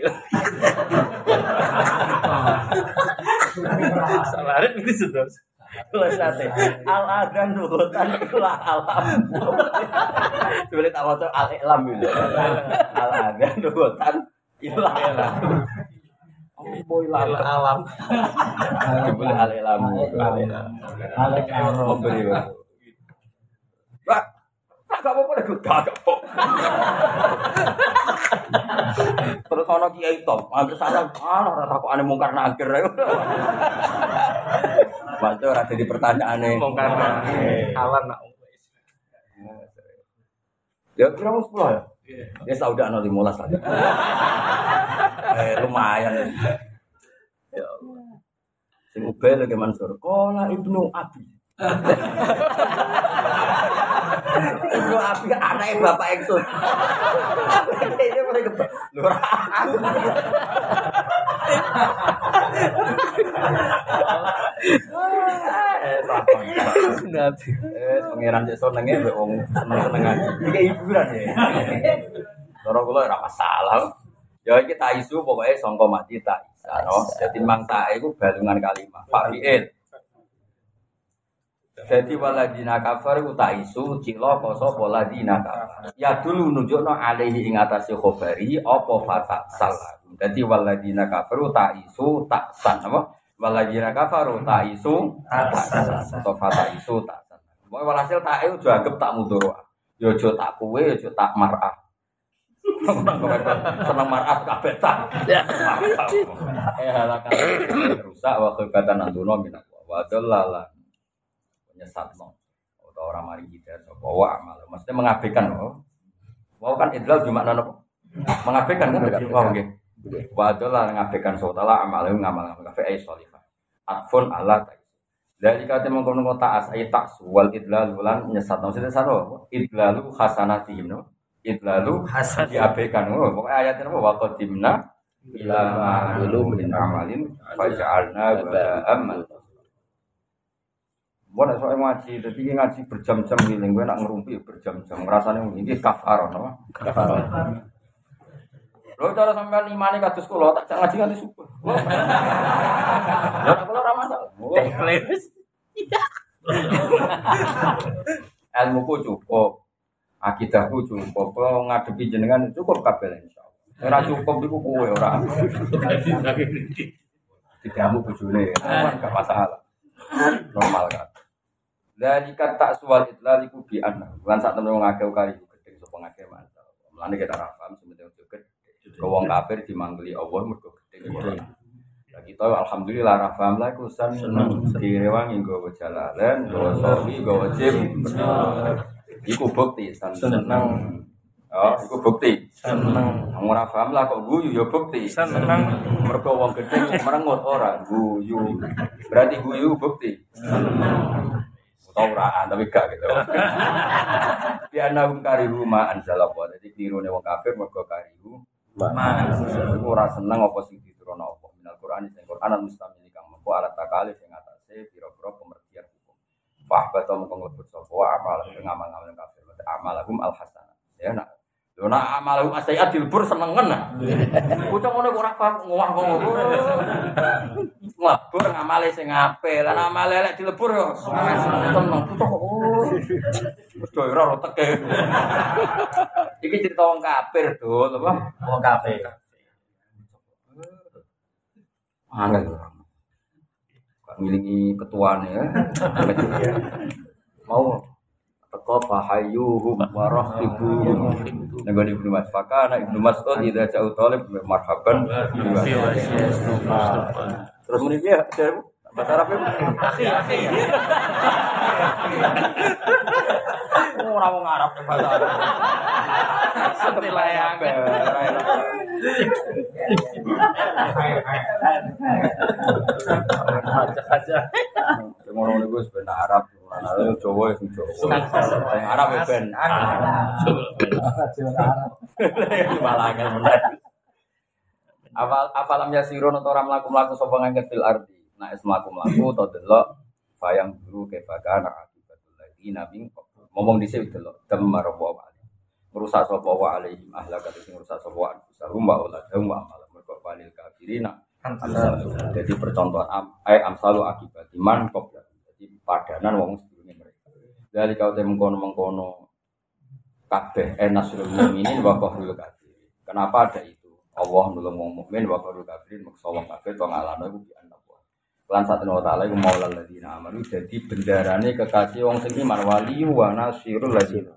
Salah rek itu sudah. Sate. Al adan nurutan itulah alam. Sebenarnya tak mau al ilam gitu. Al adan nurutan itulah alam. Boy Al alam. Sebenarnya al ilam. Oh, beri. Pak, tak apa-apa deh, gak apa Terus ono kiai top, hampir salah, ah, ora takokane mungkar nakir. Bantu ora jadi pertanyaane. Mongkar alam nak. Ya kira mau sepuluh ya? Ya sauda no lima belas aja. Eh lumayan. Ya. Sing ubel lagi Mansur. Kola ibnu Abi. ibnu Abi anaknya bapak Eksun. Ini mulai kebal. Lurah. Nabi. Eh, pangeran cek senenge mbek wong seneng-senengan. Iki hiburan ya. Cara kula ora masalah. Ya iki tak isu pokoknya sangka mati tak isa. Jadi mang tak iku balungan kalimat. Fiil. Jadi waladina kafar iku tak isu cilo koso waladina kafar. Ya dulu nunjukno alaihi ing atase khobari apa fatak salah. Jadi waladina kafar tak isu tak san apa? Waladzina kafaru ta'isu atau fata isu tak. Mau walhasil tak itu dianggap tak mudoro. Yo jo tak kue, yo tak marah. Senang marah kabeh tak. Eh halakan rusak wa khibatan antuno minak wa dalala. Menyesatno. Atau orang mari kita sapa wa amal. Maksudnya mengabaikan loh. Mau kan idlal cuma nono mengabaikan kan berarti wow nggih. Wa dalala ngabaikan sotala amal ngamal ngamal kafe ay salihah. Atfun ala. Dari kata mengkono kota as ayat tak wal idlal bulan nyesat maksudnya sano idlalu hasanatihim no idlalu Hasan. diabaikan oh pokoknya ayatnya apa wa qadimna ila ma'amilu min amalin faja'alna ba'am Mau nak soal ngaji, jadi ngaji berjam-jam ini, gue nak ngerumpi berjam-jam, ngerasanya ini kafar, no? Lo cara sampean imani kados kula tak ngaji nganti subuh. Ya nek kula ora masalah. Ilmuku cukup. Akidahku cukup. Kalau ngadepi jenengan cukup kabel insyaallah. Ora cukup iku kowe ora. Didamu bojone, enggak masalah. Normal kan. Dari kata sual itlal iku bi anna. Lan sak temen wong akeh kali gedhe sapa ngakeh masalah. Mulane kita ra paham sementing gede. Ke wong kafir dimanggeli Allah mergo gede. Ya kita alhamdulillah ra paham lah iku san seneng direwangi nggawa jalalan, nggawa sofi, nggawa jim. Iku bukti seneng. Oh, iku bukti. Seneng. Wong ora paham lah kok guyu ya bukti. Seneng. Mergo wong gedhe merengut ora guyu. Berarti guyu bukti. Uraan tapi gak gitu. Di anahum karihu ma anzalallah. Jadi tirune wong kafir mergo karihu Iku ora seneng apa sing diturunno apa minal Qur'an sing Qur'an al mustamil kang mengko alat takali sing atase pira-pira pemertian hukum. Fah bata mengko nglebet sapa wa amal ing amal-amal kafir. Amalahum al hasanah. Ya nak Lho nak amalahum asyiat dilebur senengen nah. Bocah ngono kok ora paham ngowah ngono. Nglebur ngamale sing apik. Lah nek amale elek dilebur yo seneng. Bocah kok Wis do ora ora teke. Iki cerita wong kafir, Dul, apa? Wong kafe. Angel. Gak ngilingi ketuane ya. Mau teko fahayuhum warahibuhum. Nego di Ibnu Mas Fakana Ibnu Mas'ud idza ja'u talib marhaban. Terus muni piye? Bahasa Arab ya? Akhi, akhi. Ora wong Arab bahasa Arab. Ngono niku wis ben Arab, Arab Jawa sing Jawa. Sing Arab ya ben. Malah yasirun ora mlaku-mlaku sapa ngangkat fil ardi. Nah es mlaku-mlaku to delok bayang dulu ke bagana akibatul lagi nabi ngomong di sini delok demar wa wa merusak sapa wa alaihim ahlaka sing merusak sapa wa anfusahum wa auladahum wa amalan mergo walil kafirina. Jadi percontohan am, ay amsalu akibat iman kok jadi padanan wong sedurunge mereka. Dari kau temu mengkono mengkono kabeh enasrul mukminin wa qahrul kafirin. Kenapa ada itu? Allah nulung wong mukmin wa qahrul kafirin maksa wong kafir to ngalano iku Lan satu wa ta'ala iku maulal ladina amanu jadi bendarane kekasih wong sing iman wali wa nasirul ladina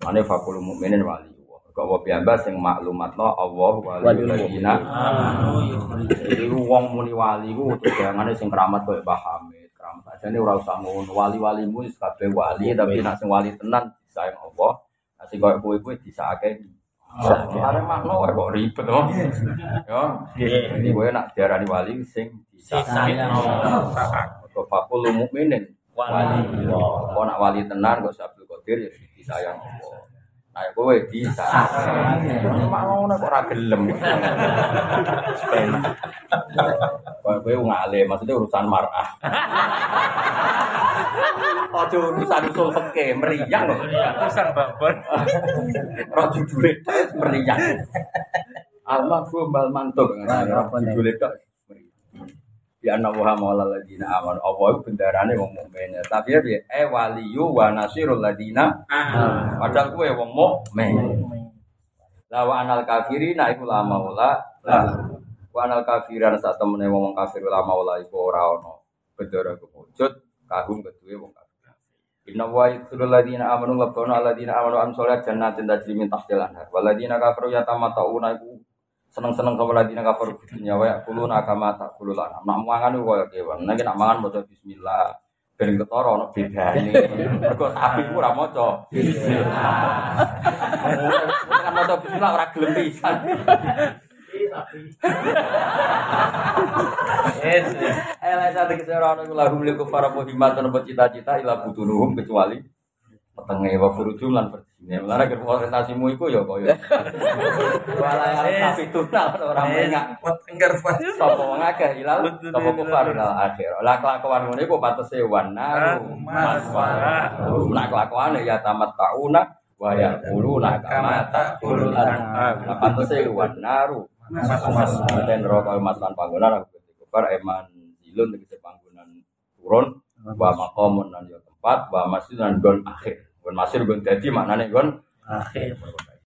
Mane fakul mukminin wali Kok wa piyambak sing maklumatno Allah wali ladina Jadi wong muni wali ku tegangane sing keramat koyo Mbah Hamid. Keramat aja nih ora usah ngono. Wali-walimu kabeh wali tapi nek sing wali tenan disayang Allah. Sing koyo kowe kuwi disakake. Are makno wae kok ribet to. Ya. Jadi kowe nak diarani wali sing Allah. Kok fakul mukminin wali. Kok nak wali tenan kok Abdul Qadir ya disayang Allah. Nah, kowe bisa. Mak ngono kok ora gelem. Kowe kowe ngale, maksudnya urusan marah. Ojo urusan usul fikih, meriang loh. Urusan babon. Duit tok meriang. Al-mahfum bal mantuk. Rojo duit tok. Di anna wa maula ladina aman. Allah itu bendarane wong mukmin. Tapi ya eh waliyu wa nasirul ladina Padahal kue wong mukmin. La wa anal kafirina iku la maula la. Wa anal kafiran saat temene wong kafir ulama ula iku ora ono bedara kewujud kagum kedue wong kafir. Inna wa yudkhulul ladina amanu labbauna alladina amanu am sholat jannatin tajri min tahtil anhar. Waladina kafaru yatamatta'una iku seneng-seneng sama ladina kafaru di dunya wa yakuluna kama takulul anam. Nak mangan iku kaya kewan. Nek nak mangan maca bismillah. Ben ketara ono bedane. Mergo sapi ku ora maca bismillah. Kan maca bismillah ora gelem apa himatun apa cita-cita ila butunuhum kecuali petenge wa furujum lan verjine. Mulane ger orientasimu iku ya kaya wala tapi tunal ora mengak. Pas. Sapa wong akeh ilal sapa kufar ilal akhir. Lah kelakuan ngene iku patese wana maswara. Nah kelakuane ya tamat tauna wa yaquluna kama taqulul anam. Lah patese wanaru mas dan rokok mas lan panggonan aku kufar eman zilun tegese panggonan turun wa maqamun lan yo tempat wa masjid lan gon akhir. Gon masir gon dadi maknane gon akhir.